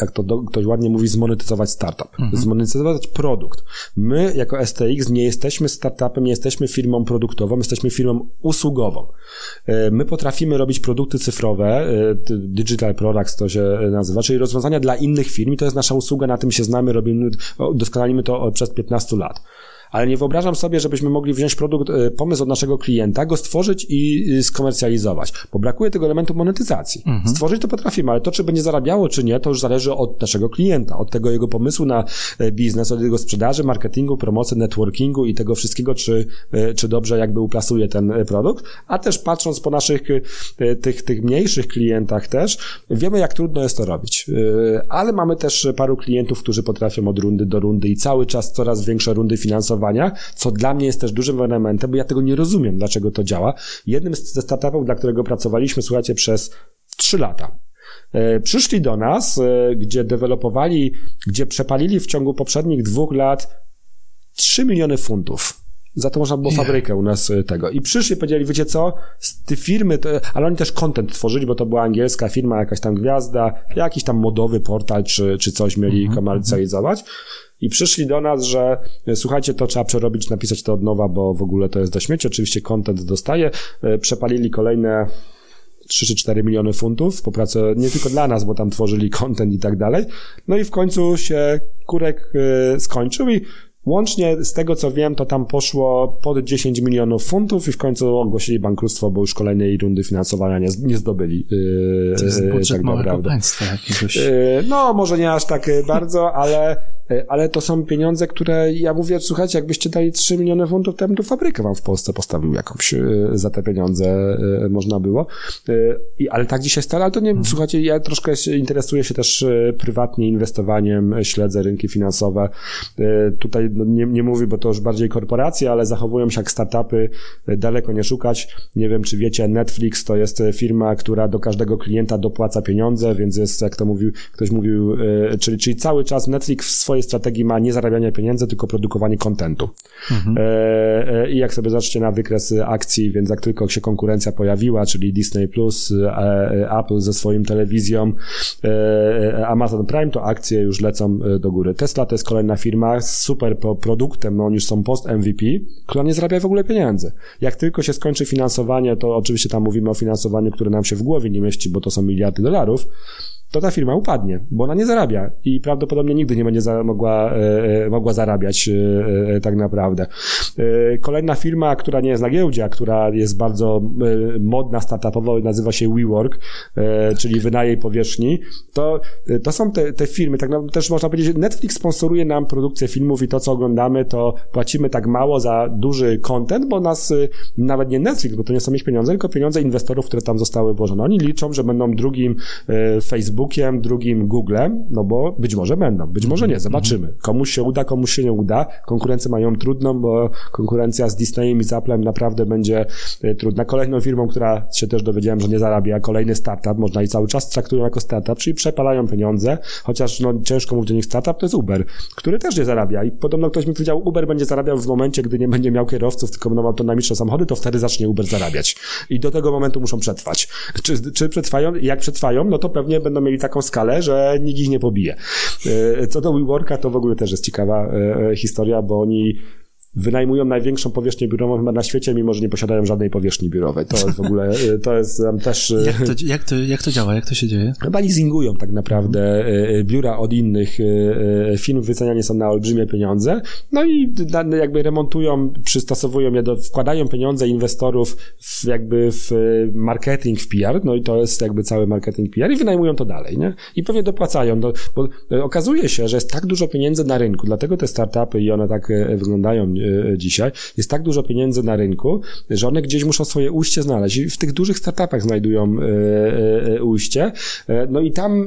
jak to do, ktoś ładnie mówi, zmonetyzować startup, mhm. zmonetyzować produkt. My, jako STX, nie jesteśmy startupem, nie jesteśmy firmą produktową, jesteśmy firmą usługową. E, my potrafimy robić produkty cyfrowe, e, digital products to się nazywa, czyli rozwiązania dla innych firm i to jest nasza usługa, na tym się znamy, robimy, doskonalimy to przez 15 lat ale nie wyobrażam sobie, żebyśmy mogli wziąć produkt, e, pomysł od naszego klienta, go stworzyć i skomercjalizować, bo brakuje tego elementu monetyzacji. Mhm. Stworzyć to potrafimy, ale to, czy będzie zarabiało, czy nie, to już zależy od naszego klienta, od tego jego pomysłu na e, biznes, od jego sprzedaży, marketingu, promocji, networkingu i tego wszystkiego, czy, e, czy dobrze jakby uplasuje ten produkt, a też patrząc po naszych tych, tych mniejszych klientach też, wiemy, jak trudno jest to robić. Ale mamy też paru klientów, którzy potrafią od rundy do rundy i cały czas coraz większe rundy finansowania, co dla mnie jest też dużym elementem, bo ja tego nie rozumiem, dlaczego to działa. Jednym ze startupów, dla którego pracowaliśmy, słuchajcie, przez trzy lata. E, przyszli do nas, e, gdzie dewelopowali, gdzie przepalili w ciągu poprzednich dwóch lat 3 miliony funtów. Za to można było fabrykę u nas e, tego. I przyszli i powiedzieli, wiecie co, z tej firmy, to, ale oni też content tworzyli, bo to była angielska firma, jakaś tam gwiazda, jakiś tam modowy portal, czy, czy coś mieli mm -hmm. komercjalizować. I przyszli do nas, że e, słuchajcie, to trzeba przerobić, napisać to od nowa, bo w ogóle to jest do śmieci. Oczywiście content dostaje. E, przepalili kolejne 3 czy 4 miliony funtów po pracy, nie tylko dla nas, bo tam tworzyli content i tak dalej. No i w końcu się kurek skończył i Łącznie z tego co wiem, to tam poszło pod 10 milionów funtów i w końcu ogłosili bankructwo, bo już kolejnej rundy finansowania nie, nie zdobyli. Yy, to jest budżet tak naprawdę. państwa jakiegoś. Yy, no, może nie aż tak bardzo, ale E, ale to są pieniądze, które ja mówię, słuchajcie, jakbyście dali 3 miliony funtów, to bym tu fabrykę wam w Polsce postawił jakąś e, za te pieniądze e, można było. I, ale tak dzisiaj stale, ale to nie, hmm. słuchajcie, ja troszkę interesuję się też prywatnie inwestowaniem, śledzę rynki finansowe. Tutaj no, nie, nie mówię, bo to już bardziej korporacje, ale zachowują się jak startupy, daleko nie szukać. Nie wiem, czy wiecie, Netflix to jest firma, która do każdego klienta dopłaca pieniądze, więc jest, jak to mówił, ktoś mówił, czyli, czyli cały czas Netflix w swojej strategii ma nie zarabianie pieniędzy, tylko produkowanie kontentu. Mhm. E, e, I jak sobie zobaczycie na wykres akcji, więc jak tylko się konkurencja pojawiła, czyli Disney+, Plus, e, Apple ze swoim telewizją, Amazon Prime, to akcje już lecą do góry. Tesla to jest kolejna firma super produktem, no oni są post MVP, która nie zarabia w ogóle pieniędzy. Jak tylko się skończy finansowanie, to oczywiście tam mówimy o finansowaniu, które nam się w głowie nie mieści, bo to są miliardy dolarów, to ta firma upadnie, bo ona nie zarabia i prawdopodobnie nigdy nie będzie za, mogła, e, e mogła zarabiać e, e, tak naprawdę. E, kolejna firma, która nie jest na giełdzie, a która jest bardzo e, modna, startupowo, nazywa się WeWork, czyli wynajem powierzchni, to, to są te, te firmy, tak naprawdę też można powiedzieć, Netflix sponsoruje nam produkcję filmów i to, co oglądamy, to płacimy tak mało za duży content, bo nas nawet nie Netflix, bo to nie są ich pieniądze, tylko pieniądze inwestorów, które tam zostały włożone. Oni liczą, że będą drugim Facebook Facebookiem, drugim Googlem, no bo być może będą, być może nie, zobaczymy. Komuś się uda, komuś się nie uda. Konkurencję mają trudną, bo konkurencja z Disneyem i z Applem naprawdę będzie e, trudna. Kolejną firmą, która się też dowiedziałem, że nie zarabia, kolejny startup, można i cały czas traktują jako startup, czyli przepalają pieniądze, chociaż no, ciężko mówić o nich startup, to jest Uber, który też nie zarabia i podobno ktoś mi powiedział, Uber będzie zarabiał w momencie, gdy nie będzie miał kierowców, tylko będą autonomiczne samochody, to wtedy zacznie Uber zarabiać. I do tego momentu muszą przetrwać. Czy, czy przetrwają? Jak przetrwają, no to pewnie będą mieli taką skalę, że nikt ich nie pobije. E, co do WeWorka, to w ogóle też jest ciekawa e, historia, bo oni wynajmują największą powierzchnię biurową chyba na świecie, mimo że nie posiadają żadnej powierzchni biurowej. To jest w ogóle, to jest też... Jak to, jak to, jak to działa? Jak to się dzieje? Chyba leasingują tak naprawdę mhm. biura od innych firm, wycenianie są na olbrzymie pieniądze, no i jakby remontują, przystosowują je do, wkładają pieniądze inwestorów w, jakby w marketing, w PR, no i to jest jakby cały marketing PR i wynajmują to dalej, nie? I pewnie dopłacają, no, bo okazuje się, że jest tak dużo pieniędzy na rynku, dlatego te startupy i one tak wyglądają dzisiaj, jest tak dużo pieniędzy na rynku, że one gdzieś muszą swoje ujście znaleźć i w tych dużych startupach znajdują e, e, ujście. No i tam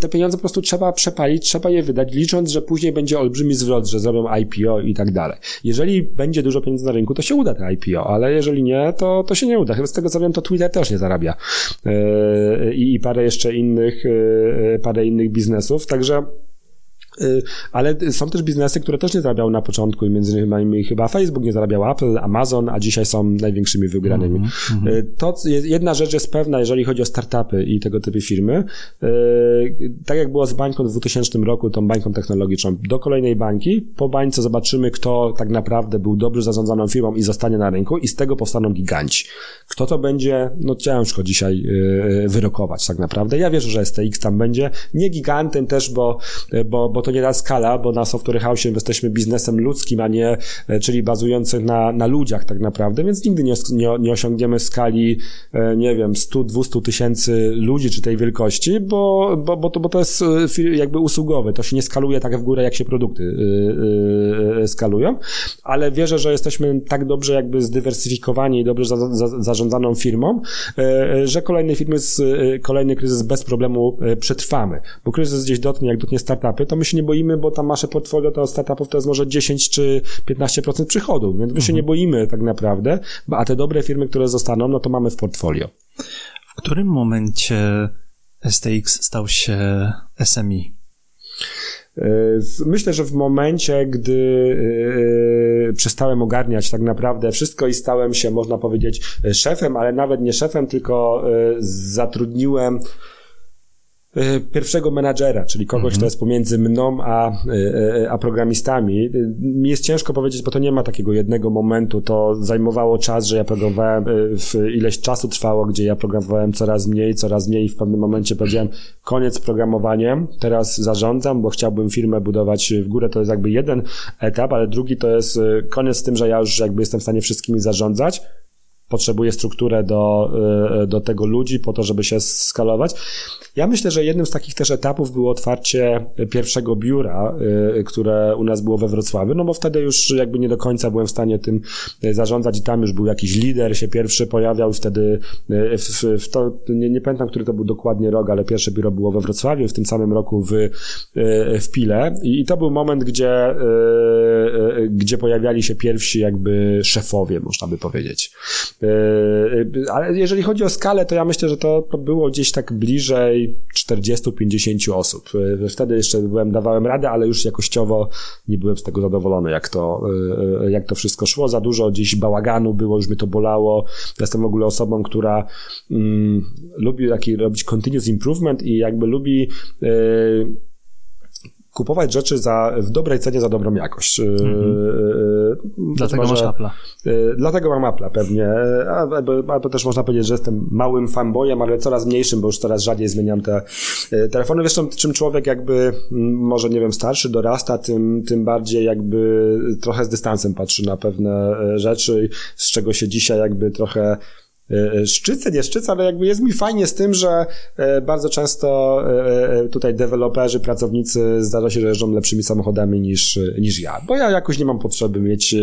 te pieniądze po prostu trzeba przepalić, trzeba je wydać, licząc, że później będzie olbrzymi zwrot, że zrobią IPO i tak dalej. Jeżeli będzie dużo pieniędzy na rynku, to się uda te IPO, ale jeżeli nie, to, to się nie uda. Chyba z tego co wiem, to Twitter też nie zarabia. I, i parę jeszcze innych, parę innych biznesów, także ale są też biznesy, które też nie zarabiały na początku i między innymi chyba Facebook nie zarabiał Apple, Amazon, a dzisiaj są największymi wygranymi. Mm -hmm. To jedna rzecz jest pewna, jeżeli chodzi o startupy i tego typu firmy. Y, tak jak było z bańką w 2000 roku, tą bańką technologiczną, do kolejnej bańki, po bańce zobaczymy, kto tak naprawdę był dobrze zarządzaną firmą i zostanie na rynku i z tego powstaną giganci. Kto to będzie, no ciężko dzisiaj wyrokować tak naprawdę. Ja wierzę, że STX tam będzie. Nie gigantem też, bo, bo, bo to nie ta skala, bo na Software House jesteśmy biznesem ludzkim, a nie, czyli bazującym na, na ludziach tak naprawdę, więc nigdy nie, nie, nie osiągniemy skali, nie wiem, 100-200 tysięcy ludzi czy tej wielkości, bo, bo, bo, to, bo to jest jakby usługowe, to się nie skaluje tak w górę, jak się produkty skalują, ale wierzę, że jesteśmy tak dobrze jakby zdywersyfikowani i dobrze za, za, zarządzaną firmą, że kolejne firmy, z, kolejny kryzys bez problemu przetrwamy, bo kryzys gdzieś dotknie, jak dotknie startupy, to my się nie boimy, bo tam nasze portfolio to startupów to jest może 10 czy 15% przychodów, więc my się mhm. nie boimy tak naprawdę, a te dobre firmy, które zostaną, no to mamy w portfolio. W którym momencie STX stał się SMI? E, myślę, że w momencie, gdy e, przestałem ogarniać tak naprawdę wszystko i stałem się, można powiedzieć, szefem, ale nawet nie szefem, tylko e, zatrudniłem E, pierwszego menadżera, czyli kogoś, mhm. kto jest pomiędzy mną a, e, e, a programistami. Mi jest ciężko powiedzieć, bo to nie ma takiego jednego momentu. To zajmowało czas, że ja programowałem, w ileś czasu trwało, gdzie ja programowałem coraz mniej, coraz mniej i w pewnym momencie powiedziałem koniec programowaniem, teraz zarządzam, bo chciałbym firmę budować w górę. To jest jakby jeden etap, ale drugi to jest koniec z tym, że ja już jakby jestem w stanie wszystkimi zarządzać potrzebuje strukturę do, do tego ludzi po to, żeby się skalować. Ja myślę, że jednym z takich też etapów było otwarcie pierwszego biura, y, które u nas było we Wrocławiu, no bo wtedy już jakby nie do końca byłem w stanie tym y, zarządzać i tam już był jakiś lider, się pierwszy pojawiał i wtedy y, w, w to, nie, nie pamiętam, który to był dokładnie rok, ale pierwsze biuro było we Wrocławiu, w tym samym roku w, w Pile i, i to był moment, gdzie, gdzie pojawiali się pierwsi jakby szefowie, można by powiedzieć. Ale jeżeli chodzi o skalę, to ja myślę, że to, było gdzieś tak bliżej 40-50 osób. E, wtedy jeszcze byłem, dawałem radę, ale już jakościowo nie byłem z tego zadowolony, jak to, e, jak to wszystko szło. Za dużo gdzieś bałaganu było, już mi to bolało. Jestem w ogóle osobą, która mm, lubi taki robić continuous improvement i jakby lubi yy, kupować rzeczy za, w dobrej cenie za dobrą jakość. Mm -hmm. Dlatego może, masz Apple'a. Dlatego mam Apple'a pewnie. Albo, albo też można powiedzieć, że jestem małym fanboyem, ale coraz mniejszym, bo już coraz rzadziej zmieniam te telefony. Wiesz, czym człowiek jakby może, nie wiem, starszy dorasta, tym, tym bardziej jakby trochę z dystansem patrzy na pewne rzeczy, z czego się dzisiaj jakby trochę E, e, szczycę, nie szczycę, ale jakby jest mi fajnie z tym, że e, bardzo często tutaj deweloperzy, pracownicy zdarza się, że jeżdżą lepszymi samochodami niż, niż ja, bo ja jakoś nie mam potrzeby mieć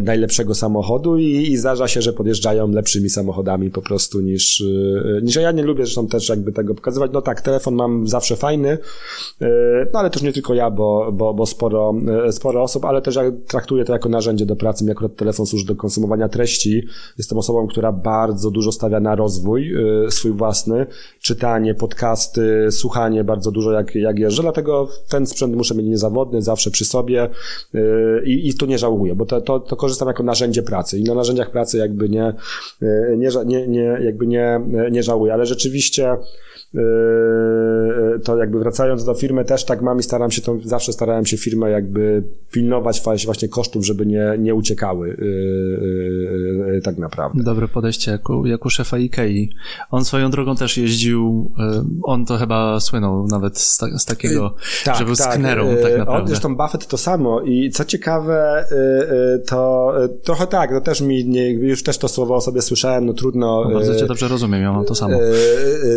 najlepszego samochodu i, i zdarza się, że podjeżdżają lepszymi samochodami po prostu niż, niż ja. nie lubię zresztą też jakby tego pokazywać. No tak, telefon mam zawsze fajny, no ale też nie tylko ja, bo, bo, bo sporo, sporo osób, ale też ja traktuję to jako narzędzie do pracy. Mi akurat telefon służy do konsumowania treści. Jestem osobą, która bardzo bardzo dużo stawia na rozwój y, swój własny, czytanie, podcasty, słuchanie bardzo dużo jak, jak jeżdżę, dlatego ten sprzęt muszę mieć niezawodny, zawsze przy sobie y, i, i tu nie żałuję, bo to, to, to korzystam jako narzędzie pracy. I na narzędziach pracy jakby nie, y, nie, nie, nie jakby nie, nie żałuję, ale rzeczywiście to jakby wracając do firmy też tak mam i staram się to, zawsze starałem się firmę jakby pilnować właśnie kosztów, żeby nie, nie uciekały yy, yy, tak naprawdę. Dobre podejście jako, jako szefa Ikei. On swoją drogą też jeździł, on to chyba słynął nawet z, ta, z takiego, tak, że był tak. sknerą tak naprawdę. On zresztą Buffett to samo i co ciekawe to trochę tak, no też mi nie, już też to słowo o sobie słyszałem, no trudno. No bardzo cię dobrze rozumiem, ja mam to samo.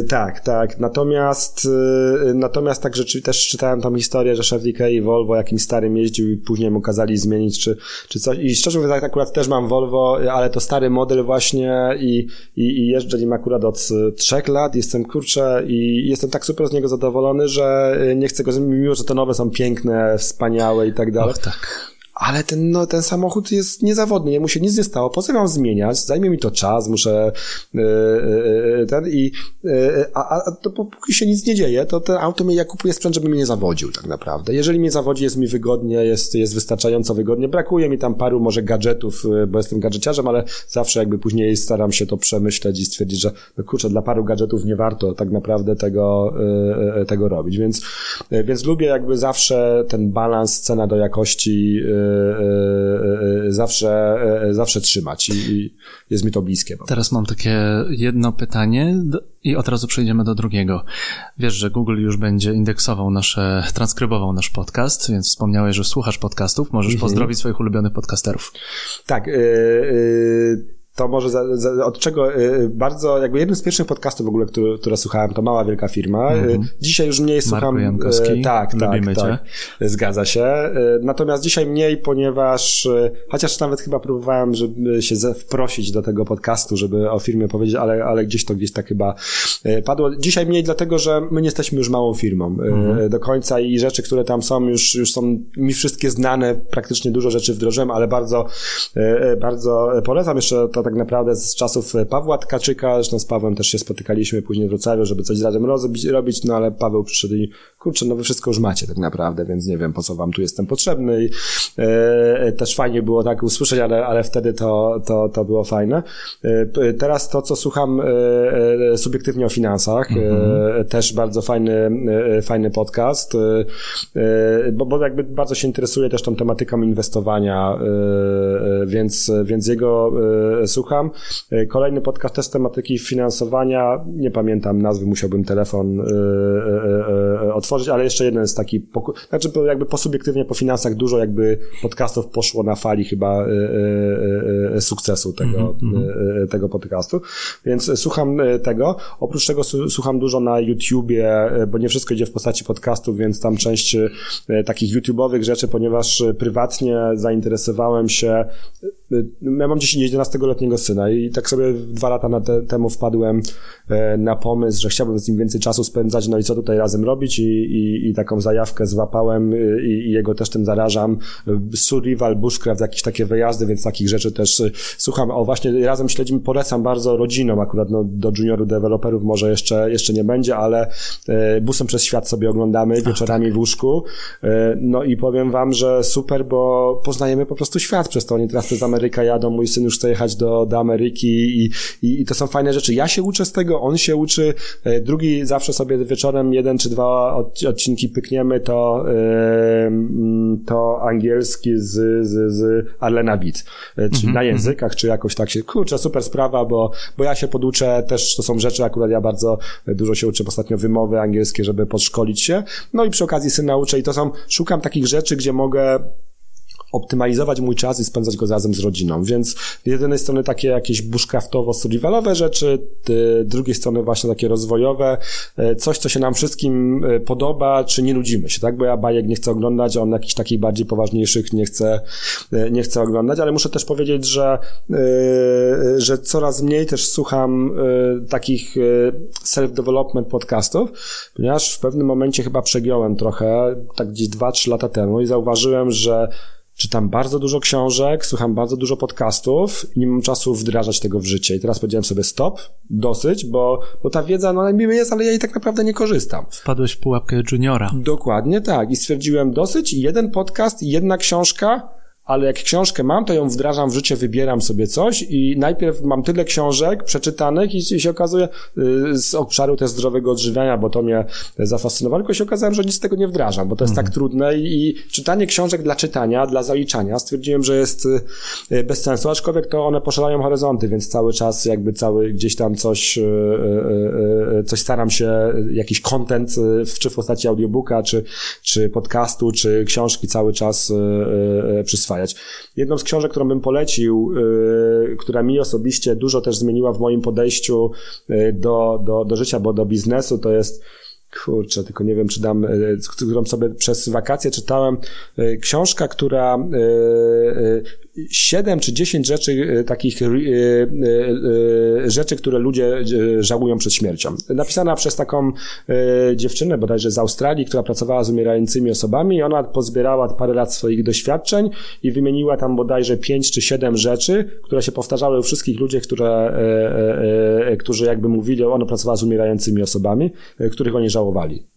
Tak, tak tak. Natomiast, y, natomiast tak rzeczywiście też czytałem tam historię, że szef i Volvo jakimś starym jeździł i później mu kazali zmienić czy, czy coś. I szczerze mówiąc, tak akurat też mam Volvo, ale to stary model właśnie i, i, i jeżdżę nim akurat od trzech lat. Jestem kurczę i jestem tak super z niego zadowolony, że nie chcę go, mimo że te nowe są piękne, wspaniałe i tak dalej. Och, tak ale ten, no, ten samochód jest niezawodny, jemu się nic nie stało, po co mam zmieniać, zajmie mi to czas, muszę yy, ten i yy, a, a to póki się nic nie dzieje, to ten auto mnie, ja kupuję sprzęt, żeby mnie nie zawodził tak naprawdę. Jeżeli mnie zawodzi, jest mi wygodnie, jest, jest wystarczająco wygodnie, brakuje mi tam paru może gadżetów, bo jestem gadżeciarzem, ale zawsze jakby później staram się to przemyśleć i stwierdzić, że no kurczę, dla paru gadżetów nie warto tak naprawdę tego, tego robić, więc, więc lubię jakby zawsze ten balans cena do jakości zawsze, zawsze trzymać i, i jest mi to bliskie. Teraz mam takie jedno pytanie i od razu przejdziemy do drugiego. Wiesz, że Google już będzie indeksował nasze, transkrybował nasz podcast, więc wspomniałeś, że słuchasz podcastów, możesz mhm. pozdrowić swoich ulubionych podcasterów. Tak, yy, yy to może za, za, od czego y, bardzo, jakby jednym z pierwszych podcastów w ogóle, które, które słuchałem, to mała wielka firma. Mm -hmm. Dzisiaj już mniej słucham. Jankowski, tak, tak, tak. Zgadza się. Natomiast dzisiaj mniej, ponieważ chociaż nawet chyba próbowałem, żeby się wprosić do tego podcastu, żeby o firmie powiedzieć, ale, ale gdzieś to gdzieś tak chyba padło. Dzisiaj mniej dlatego, że my nie jesteśmy już małą firmą -hmm. do końca i rzeczy, które tam są, już, już są mi wszystkie znane, praktycznie dużo rzeczy wdrożyłem, ale bardzo, bardzo polecam jeszcze to tak naprawdę z czasów Pawła Tkaczyka, zresztą z Pawłem też się spotykaliśmy później w Wrocławiu, żeby coś razem robić, no ale Paweł przyszedł i kurczę, no wy wszystko już macie tak naprawdę, więc nie wiem, po co wam tu jestem potrzebny i e, też fajnie było tak usłyszeć, ale, ale wtedy to, to, to było fajne. E, teraz to, co słucham e, e subiektywnie o finansach, e, mhm. też bardzo fajny, e, fajny podcast, bo, bo jakby bardzo się interesuje też tą tematyką inwestowania, więc, więc jego słucham. Kolejny podcast też tematyki finansowania, nie pamiętam nazwy, musiałbym telefon otworzyć, otworzyć, ale jeszcze jeden jest taki, znaczy jakby po subiektywnie po finansach dużo jakby podcastów poszło na fali chyba sukcesu tego, mm -hmm. tego podcastu, więc słucham tego. Oprócz tego słucham dużo na YouTubie, bo nie wszystko idzie w postaci podcastów, więc tam część takich YouTube'owych rzeczy, ponieważ prywatnie zainteresowałem się ja mam 10-11-letniego syna i tak sobie dwa lata na te, temu wpadłem na pomysł, że chciałbym z nim więcej czasu spędzać, no i co tutaj razem robić i i, i taką zajawkę złapałem y, i, i, jego też tym zarażam. Survival, bushcraft, jakieś takie wyjazdy, więc takich rzeczy też y, słucham. O właśnie razem śledzimy, polecam bardzo rodzinom, akurat no, do junioru deweloperów może jeszcze, jeszcze nie będzie, ale e, busem przez świat sobie oglądamy wieczorami w łóżku. E, no i powiem wam, że super, bo poznajemy po prostu świat przez to. Oni teraz przez Amerykę jadą, mój syn już chce jechać do, do Ameryki i, i, i to są fajne rzeczy. Ja się uczę z tego, on się uczy, e, drugi zawsze sobie wieczorem jeden czy dwa odcinki pykniemy, to, to angielski z, z, z Arlena Witt, e, czy -hmm. na językach, czy jakoś tak się, kurczę, super sprawa, bo, bo ja się poduczę, też to są rzeczy, akurat ja bardzo dużo się uczę ostatnio wymowy angielskie, żeby podszkolić się, no i przy okazji syn nauczę i to są, szukam takich rzeczy, gdzie mogę optymalizować mój czas i spędzać go razem z rodziną. Więc z jednej strony takie jakieś bushcraftowo-survivalowe rzeczy, z drugiej strony właśnie takie rozwojowe, e, coś, co się nam wszystkim e, podoba, czy nie nudzimy się, tak? Bo ja bajek nie chcę oglądać, on jakichś takich bardziej poważniejszych nie chcę, e, nie chcę oglądać, ale muszę też powiedzieć, że, że coraz mniej też słucham takich self-development podcastów, ponieważ w pewnym momencie chyba przegiąłem trochę, tak gdzieś 2-3 lata temu i zauważyłem, że Czytam bardzo dużo książek, słucham bardzo dużo podcastów i nie mam czasu wdrażać tego w życie. I teraz powiedziałem sobie stop, dosyć, bo, bo ta wiedza, no niby jest, ale ja jej tak naprawdę nie korzystam. Wpadłeś w pułapkę juniora. Dokładnie tak. I stwierdziłem dosyć, jeden podcast, jedna książka, ale jak książkę mam, to ją wdrażam w życie, wybieram sobie coś i najpierw mam tyle książek przeczytanych i się okazuje y, z obszaru też zdrowego odżywiania, bo to mnie zafascynowało, tylko się okazałem, że nic z tego nie wdrażam, bo to jest tak mhm. trudne i czytanie książek dla czytania, dla zaliczania stwierdziłem, że jest y, bez sensu, aczkolwiek to one poszalają horyzonty, więc cały czas jakby cały gdzieś tam coś y, coś staram się, jakiś content czy w postaci audiobooka, czy, czy podcastu, czy książki cały czas przyswajać przyswajać. Jedną z książek, którą bym polecił, yy, która mi osobiście dużo też zmieniła w moim podejściu yy, do, do, do życia, bo do biznesu, to jest kurczę, tylko nie wiem, czy dam, yy, którą sobie przez wakacje czytałem, yy, książka, która yy, 7 czy 10 rzeczy e, takich e, e, rzeczy, które ludzie żałują przed śmiercią. Napisana przez taką dziewczynę bodajże z Australii, która pracowała z umierającymi osobami i ona pozbierała parę lat swoich doświadczeń i wymieniła tam bodajże 5 czy 7 rzeczy, które się powtarzały u wszystkich ludzi, które, którzy jakby mówili, ona pracowała z umierającymi osobami, których oni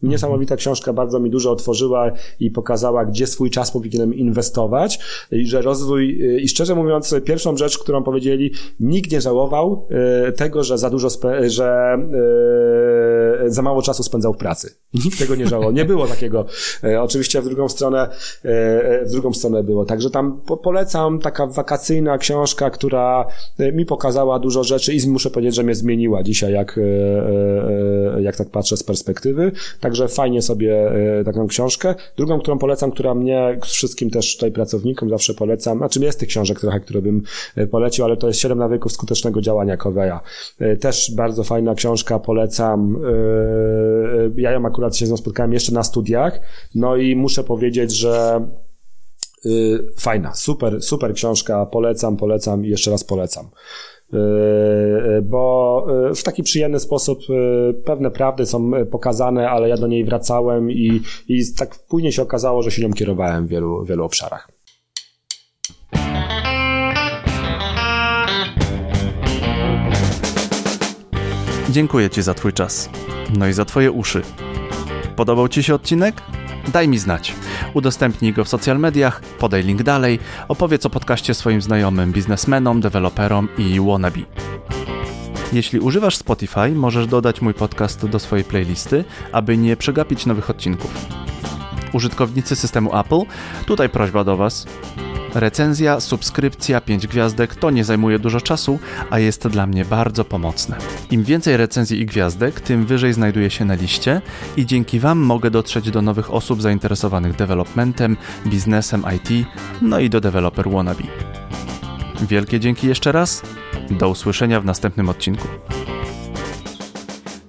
Niesamowita książka, bardzo mi dużo otworzyła i pokazała, gdzie swój czas powinienem inwestować i że rozwój, y, i szczerze mówiąc, pierwszą rzecz, którą powiedzieli, nikt nie żałował y, tego, że za dużo, że y, za mało czasu spędzał w pracy. Nikt tego nie żałował. Nie było takiego. Oczywiście w drugą stronę, w drugą stronę było. Także tam polecam taka wakacyjna książka, która mi pokazała dużo rzeczy i muszę powiedzieć, że mnie zmieniła dzisiaj, jak, jak tak patrzę z perspektywy. Także fajnie sobie taką książkę. Drugą, którą polecam, która mnie wszystkim też tutaj pracownikom zawsze polecam, znaczy jest tych książek trochę, które bym e, polecił, ale to jest 7 nawyków skutecznego działania Coveya. E, też bardzo fajna książka, polecam. E, ja ją akurat się z nią spotkałem jeszcze na studiach, no i muszę powiedzieć, że fajna, super, super książka, polecam, polecam i jeszcze raz polecam. Bo w taki przyjemny sposób pewne prawdy są pokazane, ale ja do niej wracałem i, i tak później się okazało, że się nią kierowałem w wielu, wielu obszarach. Dziękuję Ci za Twój czas. No i za Twoje uszy. Podobał Ci się odcinek? Daj mi znać. Udostępnij go w social mediach, podaj link dalej, opowiedz o podcaście swoim znajomym, biznesmenom, deweloperom i wannabe. Jeśli używasz Spotify, możesz dodać mój podcast do swojej playlisty, aby nie przegapić nowych odcinków. Użytkownicy systemu Apple, tutaj prośba do Was. Recenzja, subskrypcja, 5 gwiazdek to nie zajmuje dużo czasu, a jest dla mnie bardzo pomocne. Im więcej recenzji i gwiazdek, tym wyżej znajduję się na liście i dzięki Wam mogę dotrzeć do nowych osób zainteresowanych developmentem, biznesem IT, no i do developer wannabe. Wielkie dzięki jeszcze raz. Do usłyszenia w następnym odcinku.